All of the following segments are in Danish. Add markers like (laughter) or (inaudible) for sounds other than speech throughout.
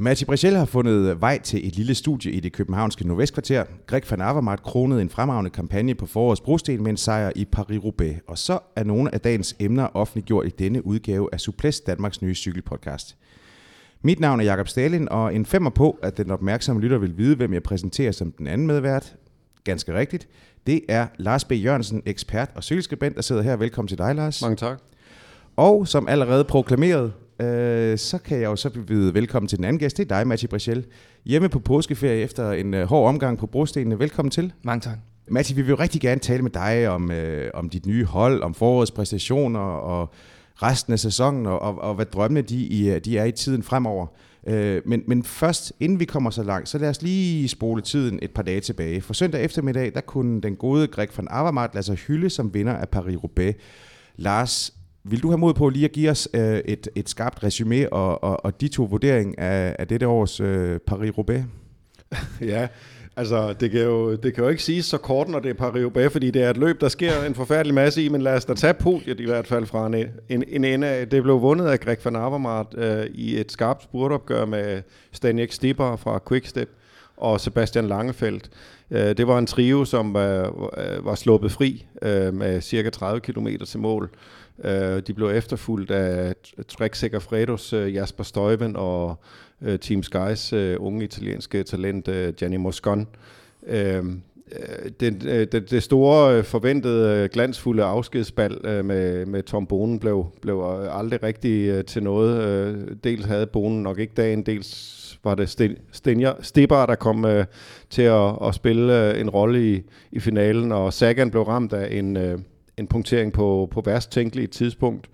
Matti Brichel har fundet vej til et lille studie i det københavnske Nordvestkvarter. Greg van Avermaet kronede en fremragende kampagne på forårets brosten med en sejr i Paris-Roubaix. Og så er nogle af dagens emner offentliggjort i denne udgave af Suples, Danmarks nye cykelpodcast. Mit navn er Jakob Stalin, og en femmer på, at den opmærksomme lytter vil vide, hvem jeg præsenterer som den anden medvært. Ganske rigtigt. Det er Lars B. Jørgensen, ekspert og cykelskribent, der sidder her. Velkommen til dig, Lars. Mange tak. Og som allerede proklameret, øh, så kan jeg jo så byde velkommen til den anden gæst. Det er dig, Matti Brichel. Hjemme på påskeferie efter en øh, hård omgang på brostenene. Velkommen til. Mange tak. Matti, vi vil jo rigtig gerne tale med dig om, øh, om dit nye hold, om forårets præstationer og resten af sæsonen, og, og, og hvad drømmene de, de er i tiden fremover. Øh, men, men først, inden vi kommer så langt, så lad os lige spole tiden et par dage tilbage. For søndag eftermiddag, der kunne den gode Greg van Avermaet lade sig hylde som vinder af Paris-Roubaix. Lars, vil du have mod på lige at give os øh, et, et skarpt resume og, og, og de to vurdering af, af dette års øh, Paris-Roubaix? (laughs) ja, altså det kan, jo, det kan jo ikke siges så kort, når det er Paris-Roubaix, fordi det er et løb, der sker en forfærdelig masse i, men lad os da tage podiet i hvert fald fra en, en, en ende af. Det blev vundet af Greg van Avermaet øh, i et skarpt spurtopgør med Stanek Stipper fra Quickstep og Sebastian Langefeldt. Øh, det var en trio, som øh, øh, var sluppet fri øh, med cirka 30 km til mål. Øh, de blev efterfulgt af Trek Segafredos øh, Jasper Støjven og øh, Team Skys øh, unge italienske talent øh, Gianni Moscon. Øh, øh det, det, det store forventede glansfulde afskedsbal med, med Tom Bonen blev, blev aldrig rigtig til noget. Dels havde Bonen nok ikke dagen, dels var det Stenja, Stipper, der kom øh, til at, at spille øh, en rolle i, i finalen, og Sagan blev ramt af en, øh, en punktering på, på værst tænkeligt tidspunkt.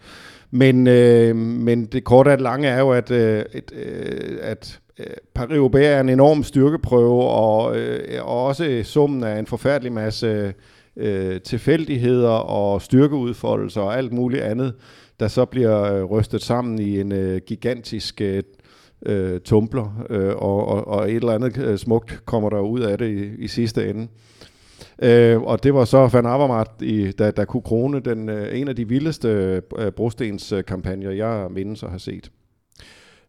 Men, øh, men det korte og det lange er jo, at, øh, et, øh, at øh, Paris-Roubaix er en enorm styrkeprøve, og, øh, og også summen af en forfærdelig masse øh, tilfældigheder og styrkeudfoldelser og alt muligt andet, der så bliver øh, rystet sammen i en øh, gigantisk øh, øh tumbler, øh, og, og, og et eller andet øh, smukt kommer der ud af det i, i sidste ende. Øh, og det var så Van Avermaet, i, der, der kunne krone den, øh, en af de vildeste øh, brostens-kampagner, jeg mindes at have set.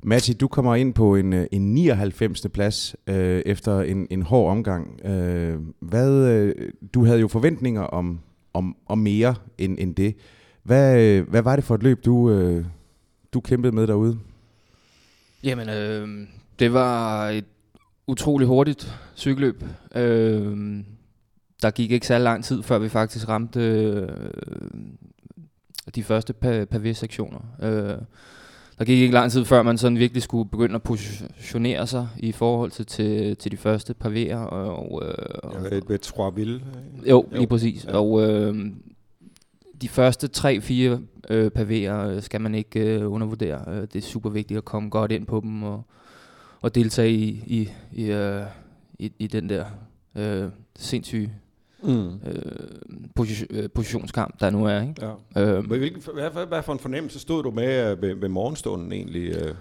Matti, du kommer ind på en, øh, en 99. plads øh, efter en, en hård omgang. Øh, hvad, øh, du havde jo forventninger om, om, om mere end, end det. Hvad, øh, hvad var det for et løb, du, øh, du kæmpede med derude? Jamen, øh, det var et utrolig hurtigt cykelløb. Øh, der gik ikke så lang tid, før vi faktisk ramte øh, de første pavé-sektioner. Øh, der gik ikke lang tid, før man sådan virkelig skulle begynde at positionere sig i forhold til, til, til de første pavéer. Og, øh, ja, ved Troisville. Jo, lige præcis. Ja. Og øh, de første 3-4 øh, pavéer skal man ikke øh, undervurdere. Øh, det er super vigtigt at komme godt ind på dem og, og deltage i, i, i, øh, i, i den der øh, sindssyge mm. øh, position, øh, positionskamp, der nu er. Ikke? Ja. Øhm, Hvilken, hvad, hvad, hvad for en fornemmelse stod du med øh, ved, ved morgenstunden egentlig? Øh?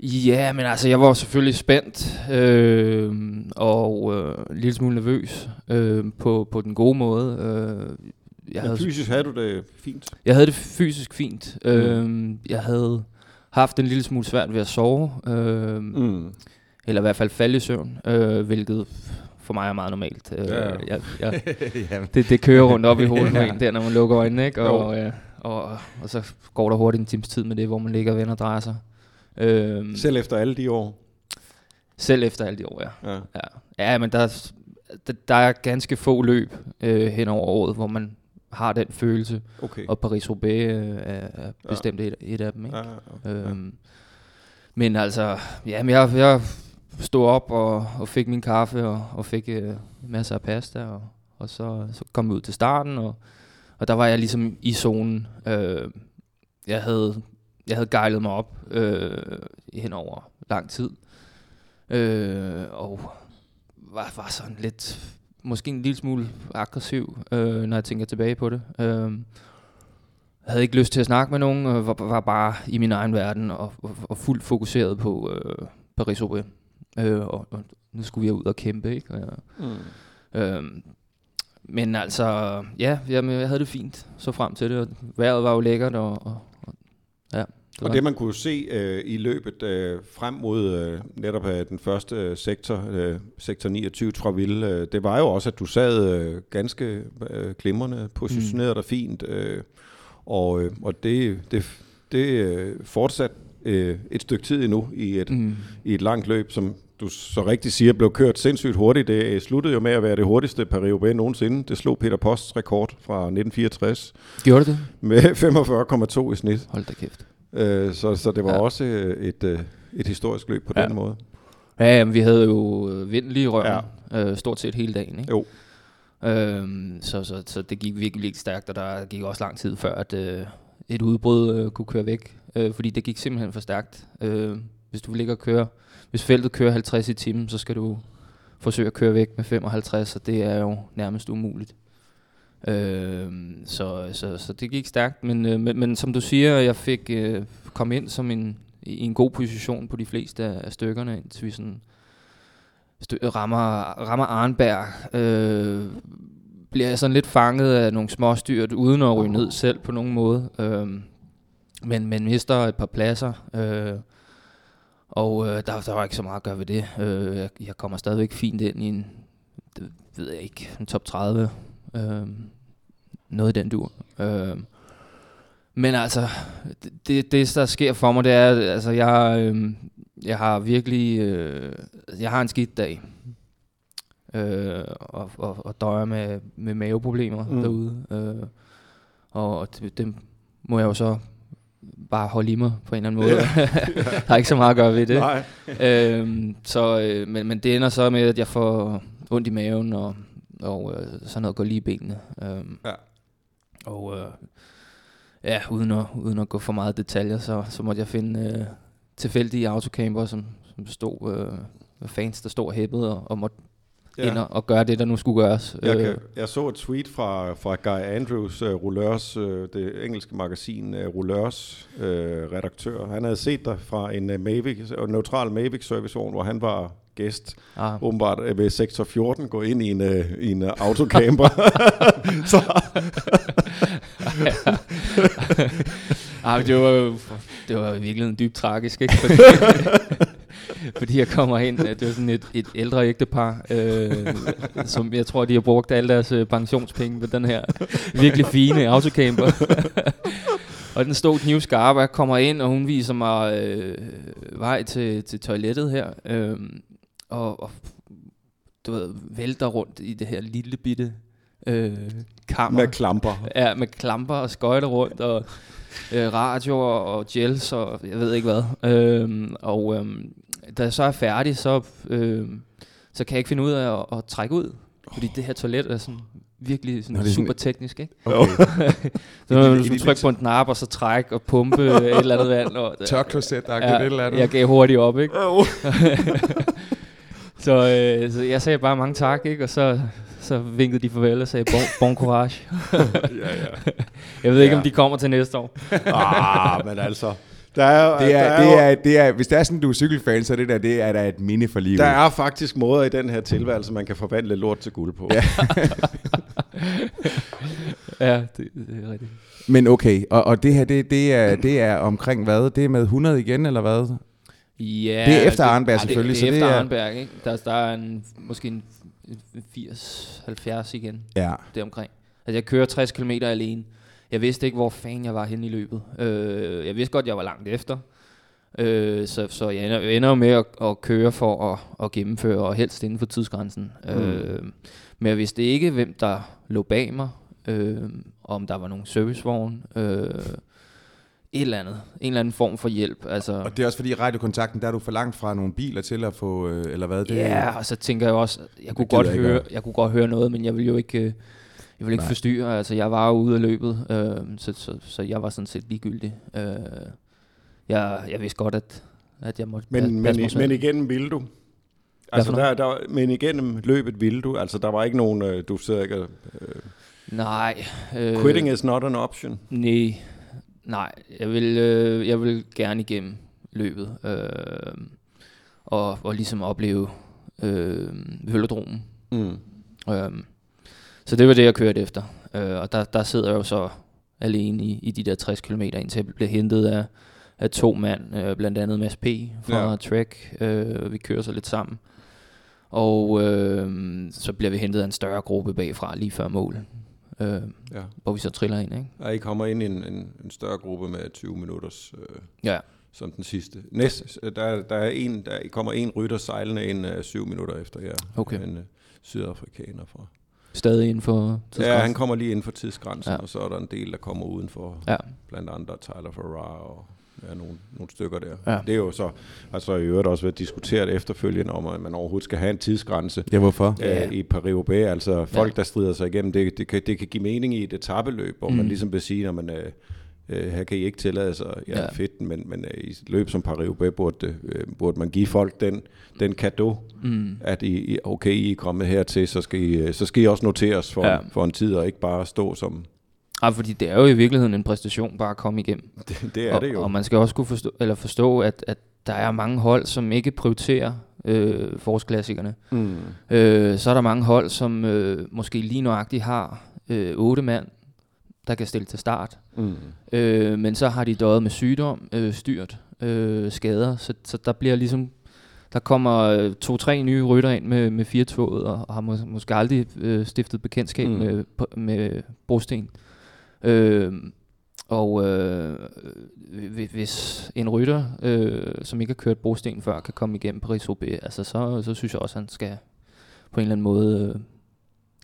Ja, men altså, jeg var selvfølgelig spændt øh, og øh, en lille smule nervøs øh, på, på den gode måde. Øh, jeg men havde, fysisk havde du det fint? Jeg havde det fysisk fint. Mm. Øh, jeg havde haft en lille smule svært ved at sove. Øh, mm. Eller i hvert fald falde i søvn, øh, hvilket for mig er meget normalt. Øh, ja. jeg, jeg, (laughs) det, det kører rundt op i (laughs) hovedet ja. der, når man lukker øjnene, ikke? Og, øh, og, og så går der hurtigt en times tid med det, hvor man ligger og vender og drejer sig. Øhm, selv efter alle de år? Selv efter alle de år, ja. Ja, ja. ja men der, der, der er ganske få løb øh, hen over året, hvor man har den følelse. Okay. Og Paris-Roubaix øh, er, er bestemt ja. et, et af dem. Ikke? Ja, ja, ja. Øhm, men altså, ja, men jeg, jeg stod op og, og fik min kaffe og, og fik øh, masser af pasta, og, og så, så kom vi ud til starten, og, og der var jeg ligesom i zonen. Øh, jeg havde jeg havde gejlet mig op øh, hen over lang tid, øh, og var, var sådan lidt, måske en lille smule aggressiv, øh, når jeg tænker tilbage på det. Øh, havde ikke lyst til at snakke med nogen, og var, var bare i min egen verden og, og, og fuldt fokuseret på øh, Paris-Roubaix. Øh, og, og nu skulle vi ud og kæmpe, ikke? Og, mm. øhm, men altså, ja, jamen, jeg havde det fint så frem til det, og vejret var jo lækkert, og, og, og ja. Og det man kunne se øh, i løbet øh, frem mod øh, netop øh, den første øh, sektor, øh, sektor 29 Traville, øh, det var jo også, at du sad øh, ganske øh, glimrende, positioneret mm. dig fint, øh, og, øh, og det, det, det øh, fortsat øh, et stykke tid endnu i et, mm. i et langt løb, som du så rigtig siger, blev kørt sindssygt hurtigt. Det sluttede jo med at være det hurtigste Paris nogensinde. Det slog Peter Posts rekord fra 1964. Gjorde det? Med 45,2 i snit. Hold da kæft. Øh, så, så det var ja. også et, øh, et historisk løb på ja. den måde. Ja, jamen, vi havde jo vind lige i røven, ja. øh, stort set hele dagen. Ikke? Jo. Øhm, så, så, så det gik virkelig stærkt, og der gik også lang tid før, at øh, et udbrud øh, kunne køre væk, øh, fordi det gik simpelthen for stærkt. Øh, hvis du vil ligge og køre, hvis feltet kører 50 i timen, så skal du forsøge at køre væk med 55, og det er jo nærmest umuligt. Øh, så, så, så det gik stærkt, men, øh, men, men som du siger, jeg fik øh, kom ind som en, i en god position på de fleste af, af stykkerne, indtil vi sådan stø- rammer, rammer Arnberg. Øh, bliver jeg sådan lidt fanget af nogle småstyrt, uden at ryge ned selv på nogen måde. Øh, men, men mister et par pladser. Øh, og øh, der, der var ikke så meget at gøre ved det. Øh, jeg, jeg kommer stadigvæk fint ind i en, det ved jeg ikke, en top 30 Øh, noget i den dur. Øh, men altså, det, det der sker for mig, det er, altså jeg, øh, jeg har virkelig, øh, jeg har en skidt dag. Øh, og, og, og døjer med, med maveproblemer mm. derude. Øh, og og det, det må jeg jo så bare holde i mig på en eller anden måde. (laughs) Ja. der er ikke så meget at gøre ved det. Nej. øhm, så, øh, men, men det ender så med, at jeg får ondt i maven, og og øh, sådan noget går lige i benene. Øhm, ja. Og øh, ja, uden at, uden at gå for meget detaljer, så, så måtte jeg finde øh, tilfældige autocamper, som, som stod øh, fans, der stod og hæppede og, og måtte ja. ind og, og gøre det, der nu skulle gøres. Jeg, kan, øh. jeg så et tweet fra, fra Guy Andrews, uh, Rouleurs, uh, det engelske magasin uh, Rouleurs uh, redaktør. Han havde set dig fra en uh, Mavic, uh, neutral Mavic servicevogn, hvor han var gæst, ah. åbenbart øh, ved sektor 14, gå ind i en, uh, i en uh, autocamper. (laughs) så. (laughs) ah, det, var, det var virkelig en dybt tragisk, ikke? Fordi, (laughs) fordi jeg kommer ind, det var sådan et, et ældre ægtepar, øh, som jeg tror, de har brugt alle deres pensionspenge på den her virkelig fine autocamper. og den stod knivskarp, og jeg kommer ind, og hun viser mig øh, vej til, til toilettet her. Øh, og, og du ved, vælter rundt i det her lille bitte øh, kammer. Med klamper. Ja, med klamper og skøjter rundt, og øh, radio og gels, og jeg ved ikke hvad. Øh, og øh, da jeg så er færdig, så, øh, så kan jeg ikke finde ud af at, at trække ud. Fordi det her toilet er sådan virkelig sådan Nå, super sådan... teknisk, ikke? Okay. (laughs) så når du trykke på en knap, og så trække og pumpe et eller andet vand. Og, Tørkloset, der er ja, et eller andet. Jeg gav hurtigt op, ikke? (laughs) Så, øh, så jeg sagde bare mange tak, ikke? Og så, så vinkede de farvel og sagde bon, bon courage. (laughs) ja, ja. Jeg ved ikke, ja. om de kommer til næste år. ah, men altså... Der er, det er, der det er, det er, hvis det er sådan, du er cykelfan, så det der, det er der et minde for livet. Der er faktisk måder i den her tilværelse, man kan forvandle lort til guld på. Ja, (laughs) ja det, det er rigtigt. Men okay, og, og det her, det, det, er, det er omkring hvad? Det er med 100 igen, eller hvad? Ja, det er efter det, Arnberg selvfølgelig. Det, det er efter det er, Arnberg, ikke? Der, der er en, måske en 80-70 igen. Ja. Det omkring. Altså jeg kører 60 km alene. Jeg vidste ikke, hvor fanden jeg var henne i løbet. Øh, jeg vidste godt, jeg var langt efter. Øh, så, så jeg ender, jeg ender med at, at køre for at, at gennemføre, og helst inden for tidsgrænsen. Mm. Øh, men jeg vidste ikke, hvem der lå bag mig. Øh, om der var nogen servicevogn. Øh, et eller andet. En eller anden form for hjælp. Altså. Og det er også fordi radiokontakten, der er du for langt fra nogle biler til at få, øh, eller hvad? Det ja, og så tænker jeg også, jeg kunne, godt høre, jeg kunne godt høre noget, men jeg vil jo ikke, øh, jeg vil ikke Nej. forstyrre. Altså, jeg var ude af løbet, øh, så, så, så, jeg var sådan set ligegyldig. Øh, jeg, jeg vidste godt, at, at jeg måtte men, men, men igennem ville du? Altså, der, der, men igennem løbet ville du? Altså, der var ikke nogen, øh, du sidder ikke... Øh, Nej. Øh, quitting is not an option? Nej. Nej, jeg vil, øh, jeg vil gerne igennem løbet. Øh, og, og ligesom opleve øh, velodromen. Mm. Øh, så det var det, jeg kørte efter. Øh, og der, der sidder jeg jo så alene i, i de der 60 km, indtil jeg bliver hentet af, af to mand, øh, blandt andet Mads P. fra ja. Trek. Øh, vi kører så lidt sammen. Og øh, så bliver vi hentet af en større gruppe bagfra lige før mål. Øh, ja. Hvor vi så triller ind, ikke? Ja, I kommer ind i en, en, en større gruppe med 20 minutters... Øh, ja. Som den sidste. Næst, der, der, er en, der kommer en rytter sejlende ind uh, syv minutter efter jer. Okay. En uh, sydafrikaner fra... Stadig inden for tidsgrænsen? Ja, han kommer lige inden for tidsgrænsen, ja. og så er der en del, der kommer udenfor. Ja. Blandt andre Tyler Farrar og ja, nogle, nogle stykker der. Ja. Det er jo så, altså i øvrigt også været diskuteret efterfølgende om, at man overhovedet skal have en tidsgrænse. Ja, hvorfor? Øh, ja. I Paris-Roubaix, altså folk, ja. der strider sig igennem, det, det, kan, det kan give mening i et etabeløb, hvor mm. man ligesom vil sige, når man... Øh, øh, her kan I ikke tillade sig, ja, ja. fedt, men, men øh, i løb som Paris-Roubaix burde, øh, burde man give folk den, den kado, mm. at I, okay, I er kommet hertil, så skal I, øh, så skal I også noteres for, ja. for en tid, og ikke bare stå som Ja, fordi det er jo i virkeligheden en præstation bare at komme igennem. (laughs) Det, det er og, det jo. Og man skal også kunne forstå, eller forstå at, at der er mange hold, som ikke prioriterer øh, forårsklassikerne. Mm. Øh, så er der mange hold, som øh, måske lige nøjagtigt har øh, otte mand, der kan stille til start. Mm. Øh, men så har de døjet med sygdom, øh, styrt, øh, skader, så, så der bliver ligesom der kommer øh, to-tre nye rytter ind med, med fire toget, og har mås- måske aldrig øh, stiftet bekendtskab mm. med, med brosten. Øh, og øh, hvis en rytter, øh, som ikke har kørt brosten før, kan komme igennem paris roubaix altså så, så synes jeg også, at han skal på en eller anden måde øh,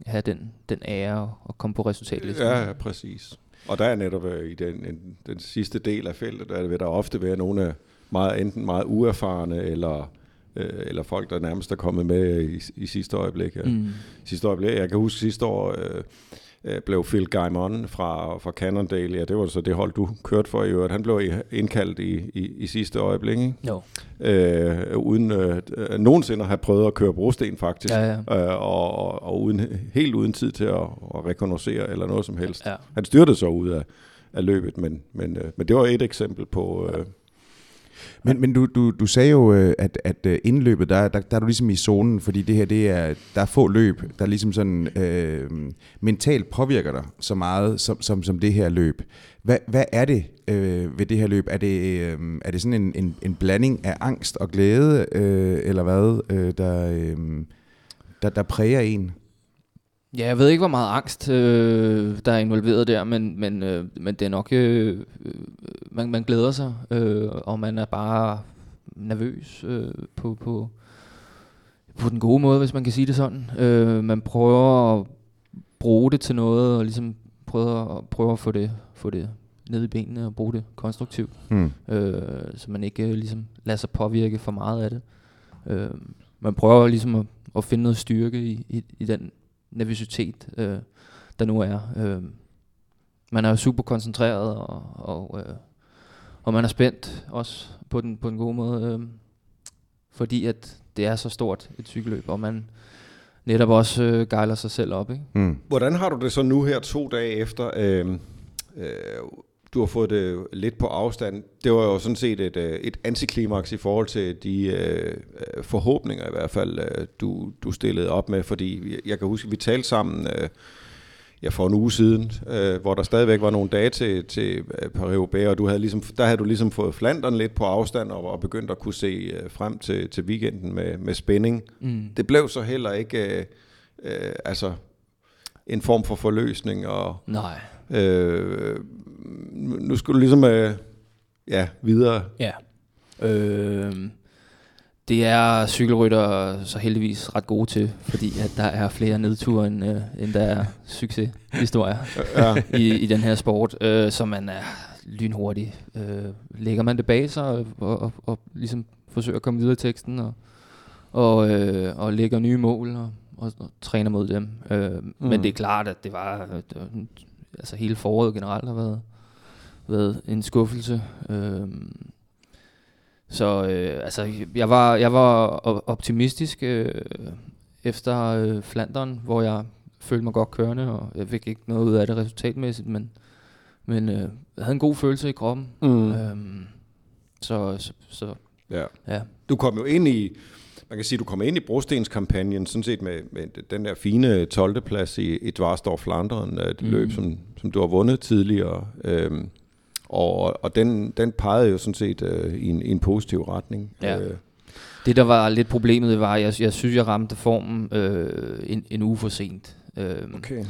have den, den ære og komme på resultatet. Ja, ja, præcis. Og der er netop øh, i den, en, den sidste del af feltet, der vil der ofte være nogle af meget, enten meget uerfarne, eller, øh, eller folk, der nærmest er kommet med i, i sidste øjeblik. Ja. Mm. Sidste øjeblik. Jeg kan huske sidste år, øh, blev Phil Gaimon fra, fra Cannondale, ja, det var så det hold, du kørte for i øvrigt. Han blev indkaldt i, i, i sidste øjeblik, ikke? Jo. Øh, uden øh, nogensinde at have prøvet at køre brosten, faktisk. Ja, ja. Øh, og, og, og uden, helt uden tid til at, at rekognosere eller noget som helst. Ja. Han styrte så ud af, af løbet, men, men, øh, men det var et eksempel på... Øh, men, men du, du, du sagde jo, øh, at, at øh, indløbet, der, der, der er du ligesom i zonen, fordi det her, det er, der er få løb, der ligesom sådan øh, mentalt påvirker dig så meget, som, som, som det her løb. Hvad, hvad er det øh, ved det her løb? Er det, øh, er det sådan en, en, en blanding af angst og glæde, øh, eller hvad, øh, der, øh, der, der præger en? Ja, jeg ved ikke, hvor meget angst, øh, der er involveret der, men, men, øh, men det er nok, øh, man, man glæder sig, øh, og man er bare nervøs øh, på, på, på den gode måde, hvis man kan sige det sådan. Øh, man prøver at bruge det til noget, og ligesom prøver, at, prøver at få det, få det ned i benene og bruge det konstruktivt, mm. øh, så man ikke øh, ligesom lader sig påvirke for meget af det. Øh, man prøver ligesom at, at finde noget styrke i, i, i den nervøsitet, øh, der nu er. Øh, man er jo super koncentreret, og, og, øh, og man er spændt også på den, på den gode måde, øh, fordi at det er så stort et cykelløb, og man netop også øh, gejler sig selv op. Ikke? Mm. Hvordan har du det så nu her to dage efter? Øh, øh, du har fået det lidt på afstand. Det var jo sådan set et, øh, et antiklimaks i forhold til de øh, forhåbninger i hvert fald, øh, du, du stillede op med, fordi jeg kan huske, at vi talte sammen øh, ja, for en uge siden, øh, hvor der stadigvæk var nogle dage til, til øh, Paris-Roubaix, og du havde ligesom, der havde du ligesom fået Flandern lidt på afstand og, og begyndt at kunne se øh, frem til, til weekenden med, med spænding. Mm. Det blev så heller ikke øh, øh, altså en form for forløsning. Og, Nej. Øh, nu skulle du ligesom øh, ja, videre. Ja. Øh, det er cykelrytter så heldigvis ret gode til, fordi at der er flere nedture, end, øh, end der er succeshistorier ja. i, i den her sport, øh, så man er lynhurtig. Øh, lægger man det bag sig og, og, og, og ligesom forsøger at komme videre i teksten og, og, øh, og lægger nye mål og, og, og træner mod dem. Øh, mm. Men det er klart, at det var, det var altså hele foråret generelt har været, været en skuffelse. Øh, så øh, altså, jeg var, jeg var optimistisk øh, efter øh, Flandern, hvor jeg følte mig godt kørende, og jeg fik ikke noget ud af det resultatmæssigt, men, men øh, jeg havde en god følelse i kroppen. Mm. Øhm, så, så, så ja. ja. Du kom jo ind i, man kan sige, du kom ind i brostenskampagnen sådan set med, med den der fine 12. plads i, i Dvarsdorf Flandern, et mm. løb, som, som du har vundet tidligere. Øhm, og, og den, den pegede jo sådan set øh, i, en, i en positiv retning. Ja. Øh. Det, der var lidt problemet, det var, at jeg, jeg synes, jeg ramte formen øh, en, en uge for sent. Øh, okay.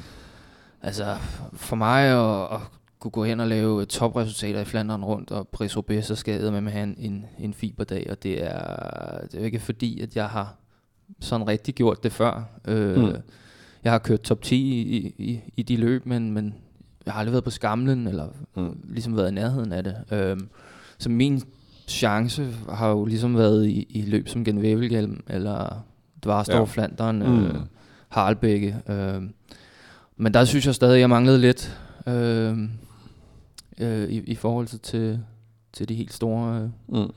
Altså, for mig at, at kunne gå hen og lave topresultater i Flandern rundt, og Brice Roubaix, så skal jeg med have en, en, en fiberdag, og det er, det er ikke fordi, at jeg har sådan rigtig gjort det før. Øh, mm. Jeg har kørt top 10 i, i, i de løb, men, men jeg har aldrig været på skamlen, eller mm. ligesom været i nærheden af det. Øh, så min chance har jo ligesom været i, i løb som Genvævelhjelm, eller Dvarstor ja. Flandern, øh, mm. Harlbække. Øh, men der synes jeg stadig, at jeg manglede lidt øh, øh, i, i forhold til, til de helt store øh, mm.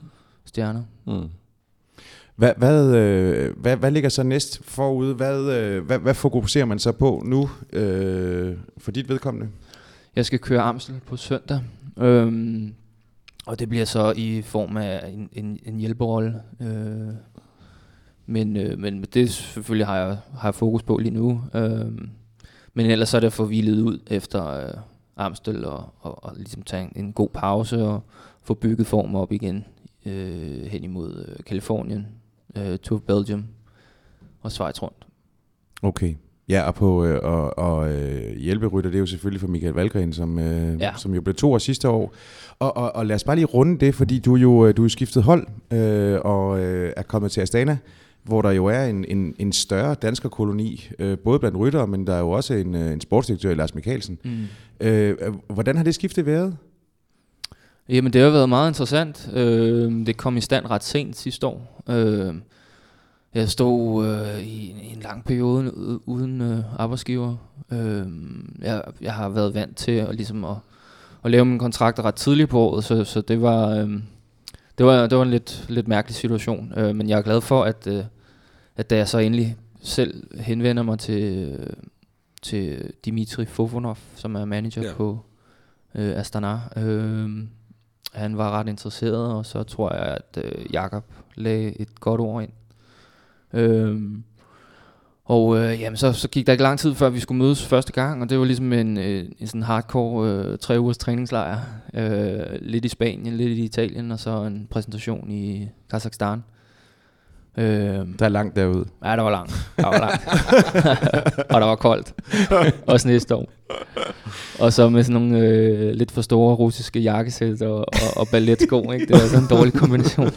stjerner. Mm. Hvad, hvad, øh, hvad, hvad ligger så næst forude? Hvad, øh, hvad, hvad fokuserer man så på nu øh, for dit vedkommende? Jeg skal køre Amstel på søndag. Øhm, og det bliver så i form af en, en, en hjælperolle. Øh, men, øh, men det selvfølgelig har jeg, har jeg fokus på lige nu. Øh, men ellers så er det for hvilet ud efter øh, Amstel og, og, og ligesom tage en, en god pause og få bygget form op igen øh, hen imod øh, Kalifornien, øh, Tour Belgium og Schweiz rundt. Okay. Ja, og, på, øh, og, og øh, hjælperytter, det er jo selvfølgelig for Michael Valgren, som, øh, ja. som jo blev to år sidste år. Og, og, og lad os bare lige runde det, fordi du jo øh, du er skiftet hold øh, og øh, er kommet til Astana, hvor der jo er en, en, en større dansker koloni, øh, både blandt ryttere, men der er jo også en, øh, en sportsdirektør, Lars Mikkelsen. Mm. Øh, hvordan har det skiftet været? Jamen, det har været meget interessant. Øh, det kom i stand ret sent sidste år. Øh, jeg stod øh, i, en, i en lang periode uden øh, arbejdsgiver. Øh, jeg, jeg har været vant til at, ligesom at, at lave min kontrakt ret tidligt på året, så, så det var... Øh, det var, det var en lidt, lidt mærkelig situation, øh, men jeg er glad for, at, øh, at da jeg så endelig selv henvender mig til, til Dimitri Fofonov, som er manager ja. på øh, Astana, øh, han var ret interesseret, og så tror jeg, at øh, Jakob lagde et godt ord ind. Øhm, og øh, jamen, så, så gik der ikke lang tid, før vi skulle mødes første gang, og det var ligesom en, øh, en sådan hardcore øh, tre ugers træningslejr. Øh, lidt i Spanien, lidt i Italien, og så en præsentation i Kazakhstan. Øh, der er langt derude. Ja, der var langt. Der var langt. (laughs) og der var koldt. og snestorm. Og så med sådan nogle øh, lidt for store russiske jakkesæt og, og, og balletsko. Ikke? Det var sådan en dårlig kombination.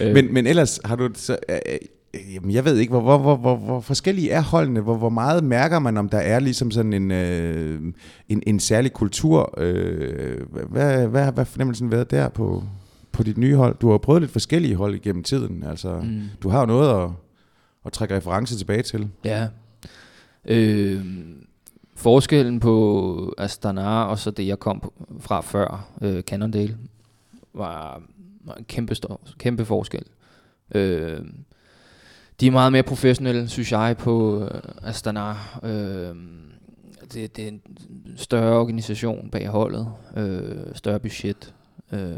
øh. (laughs) men, men ellers har du... Så, øh, øh, jamen, jeg ved ikke, hvor, hvor, hvor, hvor, hvor forskellige er holdene? Hvor, hvor meget mærker man, om der er ligesom sådan en, øh, en, en særlig kultur? Øh, hvad, hvad, hvad fornemmelsen været der på, på dit nye hold? Du har prøvet lidt forskellige hold igennem tiden. Altså, mm. Du har jo noget at, at trække reference tilbage til. Ja. Øh, forskellen på Astana og så det, jeg kom fra før, øh, Cannondale, var, var en kæmpe, stor, kæmpe forskel. Øh, de er meget mere professionelle, synes jeg, på øh, Astana. Øh, det, det er en større organisation bag holdet, øh, større budget, øh,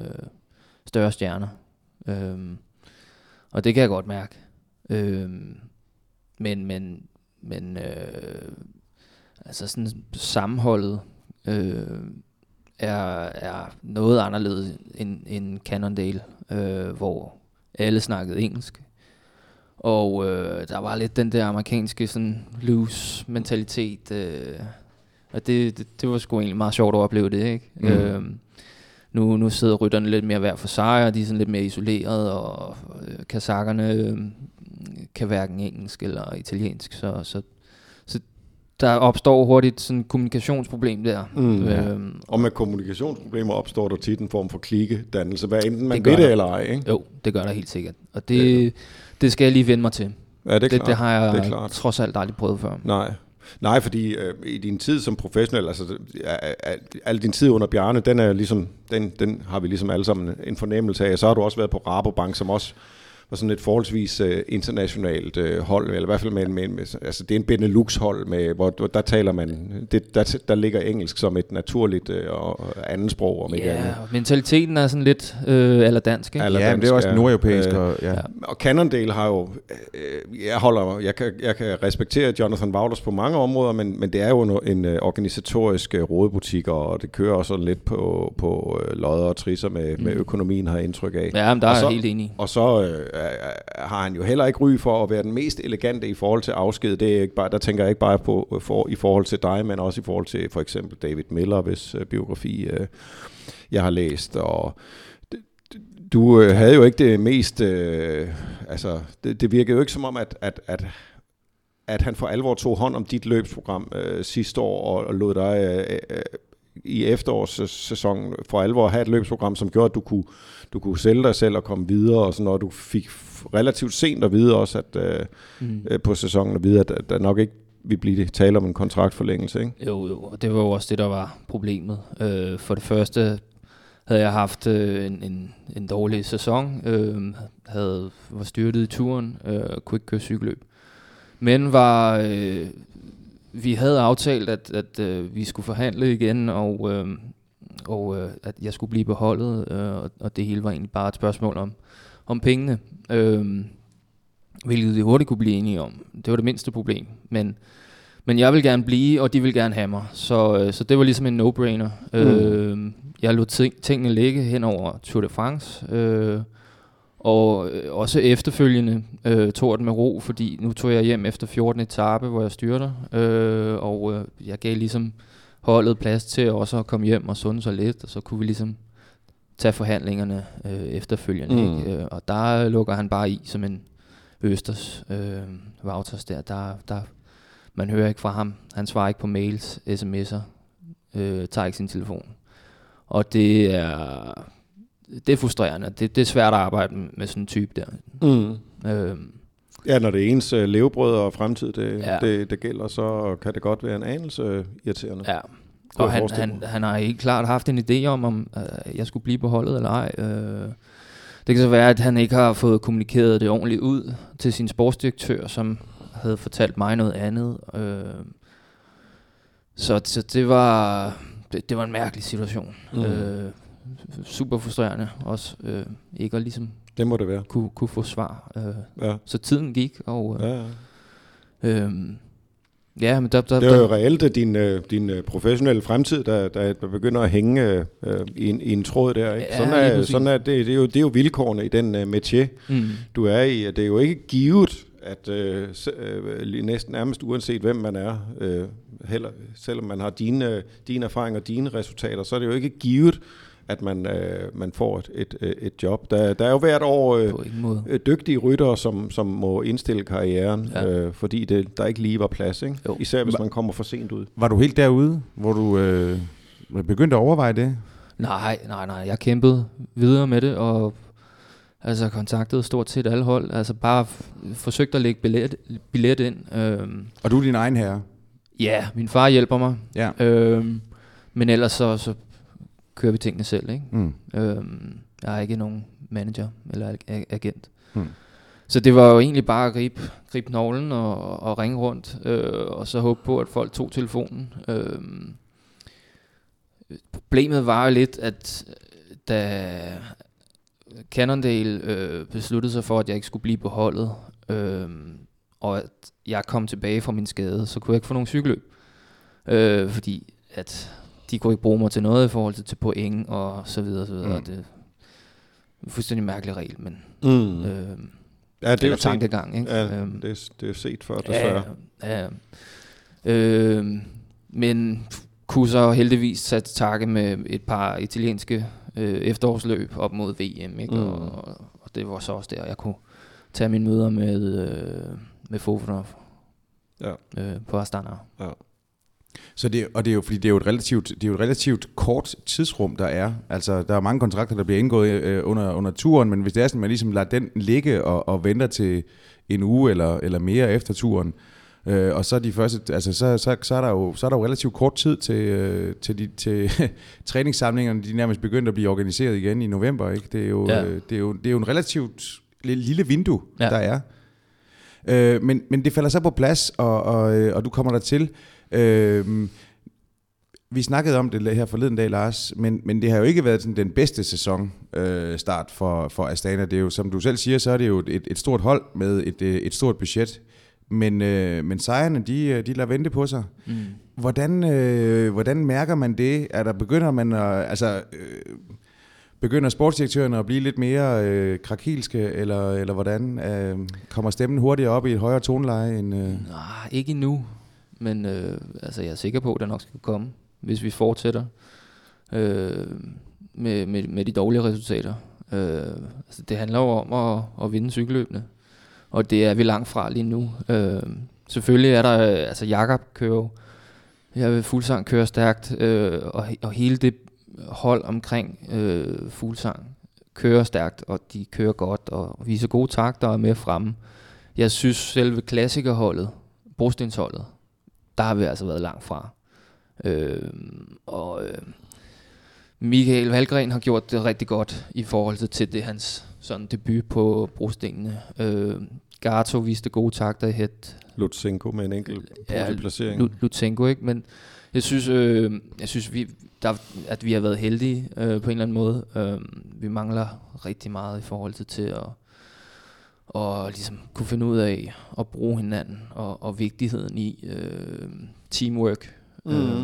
større stjerner. Øh, og det kan jeg godt mærke. Øh, men men, men øh, altså sådan sammenholdet øh, er, er noget anderledes end, end Cannondale, øh, hvor alle snakkede engelsk. Og øh, der var lidt den der amerikanske sådan loose mentalitet. Øh, og det, det, det var sgu egentlig meget sjovt at opleve det, ikke? Mm. Øh, nu, nu sidder rytterne lidt mere hver for sig, og de er sådan lidt mere isoleret, og øh, kasakkerne øh, kan hverken engelsk eller italiensk, så, så, så der opstår hurtigt sådan et kommunikationsproblem der. Mm, øhm, og med kommunikationsproblemer opstår der tit en form for klikedannelse, hvad enten man det ved det eller ej. Ikke? Jo, det gør der helt sikkert. Og det, ja. det skal jeg lige vende mig til. Ja, det, er det, klart. det har jeg det er klart. trods alt aldrig prøvet før. Nej. Nej, fordi øh, i din tid som professionel, altså al din tid under Bjarne, den er ligesom, den, den har vi ligesom alle sammen en fornemmelse af. Så har du også været på Rabobank, som også og sådan et forholdsvis uh, internationalt uh, hold, eller i hvert fald med, med, med altså det er en Benelux-hold, med, hvor, hvor der taler man, det, der, der ligger engelsk som et naturligt uh, og andet sprog, om ikke ja, andet. mentaliteten er sådan lidt uh, eller dansk, ikke? ja, men det er også nordeuropæisk. Uh, og, ja. og Cannondale har jo, uh, jeg holder, jeg kan, jeg kan respektere Jonathan Wouters på mange områder, men, men det er jo en, en uh, organisatorisk uh, rådebutik, og det kører også sådan lidt på, på uh, lodder og trisser med, mm. med økonomien, har jeg indtryk af. Ja, men der og er så, jeg helt enig. Og så uh, Øh, har han jo heller ikke ry for at være den mest elegante i forhold til afsked. Det er ikke bare, der tænker jeg ikke bare på øh, for, i forhold til dig, men også i forhold til for eksempel David Miller, hvis øh, biografi jeg har læst. Og du uh, havde jo ikke det mest... Øh, altså, det, det virkede jo ikke som om, at, at, at at han for alvor tog hånd om dit løbsprogram øh, sidste år og, og lod dig øh, øh, i efterårssæsonen for alvor have et løbsprogram, som gjorde, at du kunne, du kunne sælge dig selv og komme videre, og sådan, og du fik relativt sent at vide også, at øh, mm. øh, på sæsonen at vide, at, at der nok ikke vi blive tale om en kontraktforlængelse, ikke? Jo, jo, og det var jo også det, der var problemet. Øh, for det første havde jeg haft øh, en, en, en dårlig sæson, øh, havde, var styrtet i turen, øh, kunne ikke køre cykelløb. Men var, øh, vi havde aftalt, at, at øh, vi skulle forhandle igen, og, øh, og øh, at jeg skulle blive beholdet, øh, og det hele var egentlig bare et spørgsmål om, om pengene. Øh, hvilket vi hurtigt kunne blive enige om. Det var det mindste problem. Men, men jeg vil gerne blive, og de vil gerne have mig. Så, øh, så det var ligesom en no-brainer. Mm. Øh, jeg lod ting, tingene ligge hen over Tour de France. Øh, og øh, også efterfølgende øh, tog den med ro, fordi nu tog jeg hjem efter 14. etape, hvor jeg styrter, øh, og øh, jeg gav ligesom holdet plads til også at komme hjem og sunde sig lidt, og så kunne vi ligesom tage forhandlingerne øh, efterfølgende. Mm. Ikke? Øh, og der lukker han bare i som en Østers øh, Wouters der. der, der. Man hører ikke fra ham. Han svarer ikke på mails, sms'er, øh, tager ikke sin telefon. Og det er det er frustrerende. Det, det er svært at arbejde med sådan en type der. Mm. Øhm. Ja, når det er ens uh, levebrød og fremtid, det, ja. det, det gælder, så kan det godt være en anelse irriterende. Ja, og han, han, han har helt klart haft en idé om, om uh, jeg skulle blive på holdet eller ej. Uh, det kan så være, at han ikke har fået kommunikeret det ordentligt ud til sin sportsdirektør, som havde fortalt mig noget andet. Uh, så, så det var det, det var en mærkelig situation. Mm. Uh, super frustrerende også øh, ikke at ligesom det må det være. Kunne, kunne få svar. Øh, ja. Så tiden gik, og øh, ja, ja. Øh, ja, men der, der, det er jo reelt din, øh, din øh, professionelle fremtid, der, der, der begynder at hænge øh, i, en, i en tråd der. Ikke? Ja, sådan er, sådan er det, det, er jo, det er jo vilkårene i den uh, métier, mm. du er i. Det er jo ikke givet, at øh, øh, næsten nærmest uanset hvem man er, øh, heller, selvom man har dine, dine erfaringer og dine resultater, så er det jo ikke givet, at man, øh, man får et, et, øh, et job. Der, der er jo hvert år øh, øh, dygtige ryttere, som, som må indstille karrieren, ja. øh, fordi det, der ikke lige var plads. Ikke? Især hvis man kommer for sent ud. Var du helt derude, hvor du øh, begyndte at overveje det? Nej, nej, nej. Jeg kæmpede videre med det, og altså kontaktede stort set alle hold. Altså bare forsøgte at lægge billet, billet ind. Øh. Og du er din egen herre? Ja, min far hjælper mig. Ja. Øh, men ellers så, så kører vi tingene selv. Ikke? Mm. Øhm, jeg har ikke nogen manager eller agent. Mm. Så det var jo egentlig bare at gribe, gribe knoglen og, og ringe rundt, øh, og så håbe på, at folk tog telefonen. Øh, problemet var jo lidt, at da Cannondale øh, besluttede sig for, at jeg ikke skulle blive på holdet, øh, og at jeg kom tilbage fra min skade, så kunne jeg ikke få nogen cykelløb. Øh, fordi at de kunne ikke bruge mig til noget i forhold til, til point og så videre så videre. Mm. Det er fuldstændig mærkelig regel, men... Mm. Øh, ja, det er jo tankegang, set. ikke? Ja, øhm, det, er, det er set før, desværre. Ja, ja. Øh, men kunne så heldigvis sætte takke med et par italienske øh, efterårsløb op mod VM, ikke? Mm. Og, og det var så også der, jeg kunne tage mine møder med, øh, med Fofanov ja. øh, på Astana. Ja. Så det, og det er jo fordi det er jo et relativt det er jo et relativt kort tidsrum der er. Altså der er mange kontrakter der bliver indgået øh, under under turen, men hvis det er sådan man ligesom lader den ligge og, og venter til en uge eller eller mere efter turen, øh, og så de første altså så, så, så er der jo så er der jo relativt kort tid til øh, til de til (laughs) træningssamlingerne, de nærmest begyndt at blive organiseret igen i november, ikke? Det er jo ja. øh, det er jo det er jo en relativt lille vindue, ja. der er. Øh, men, men det falder så på plads, og, og, øh, og du kommer der til. Øh, vi snakkede om det her forleden dag, Lars, men, men det har jo ikke været sådan den bedste sæson øh, start for, for Astana. Det er jo, som du selv siger, så er det jo et, et stort hold med et, øh, et stort budget. Men, øh, men sejrene, de, øh, de lader vente på sig. Mm. Hvordan, øh, hvordan mærker man det? Er der begynder man at, altså, øh, begynder sportsdirektørerne at blive lidt mere øh, krakilske, eller, eller hvordan? Øh, kommer stemmen hurtigere op i et højere toneleje? End, øh? Nej, ikke endnu. Men øh, altså, jeg er sikker på, at der nok skal komme hvis vi fortsætter øh, med, med, med de dårlige resultater. Øh, altså det handler jo om at, at vinde cykelløbene, og det er vi langt fra lige nu. Øh, selvfølgelig er der, altså Jakob kører jo, jeg vil fuldsang kører stærkt, øh, og, og hele det hold omkring øh, fuldsang kører stærkt, og de kører godt, og viser gode takter og er med fremme. Jeg synes selve klassikerholdet, brostensholdet, der har vi altså været langt fra. Øh, og øh, Michael Valgren har gjort det rigtig godt i forhold til det hans sådan debut på brostenene. Øh, Gato viste gode takter i het. Lutsenko med en enkelt ja, placering. Lutsenko, ikke? Men jeg synes, øh, jeg synes vi, der, at vi har været heldige øh, på en eller anden måde. Øh, vi mangler rigtig meget i forhold til, til at og ligesom kunne finde ud af at bruge hinanden og, og vigtigheden i øh, teamwork Mm. Øh,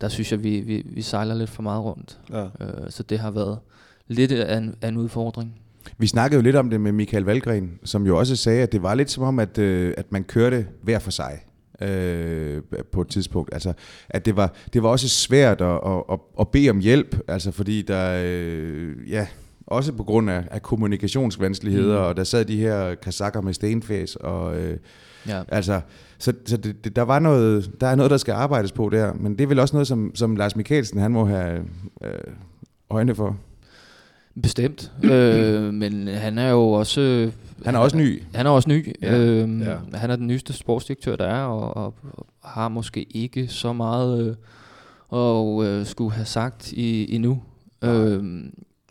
der synes jeg, vi, vi, vi sejler lidt for meget rundt. Ja. Øh, så det har været lidt af en, af en udfordring. Vi snakkede jo lidt om det med Michael Valgren, som jo også sagde, at det var lidt som om, at, øh, at man kørte hver for sig øh, på et tidspunkt. Altså, at det var, det var også svært at, at, at, at bede om hjælp, altså fordi der, øh, ja, også på grund af, af kommunikationsvanskeligheder, mm. og der sad de her kasakker med stenfæs, og øh, ja. altså, så, så det, det, der, var noget, der er noget, der skal arbejdes på der, men det er vel også noget, som, som Lars Mikkelsen, han må have øh, øjne for. Bestemt, øh, men han er jo også... Han er også ny. Han er også ny. Ja. Øh, ja. Han er den nyeste sportsdirektør, der er, og, og, og har måske ikke så meget øh, og øh, skulle have sagt i, endnu. Øh,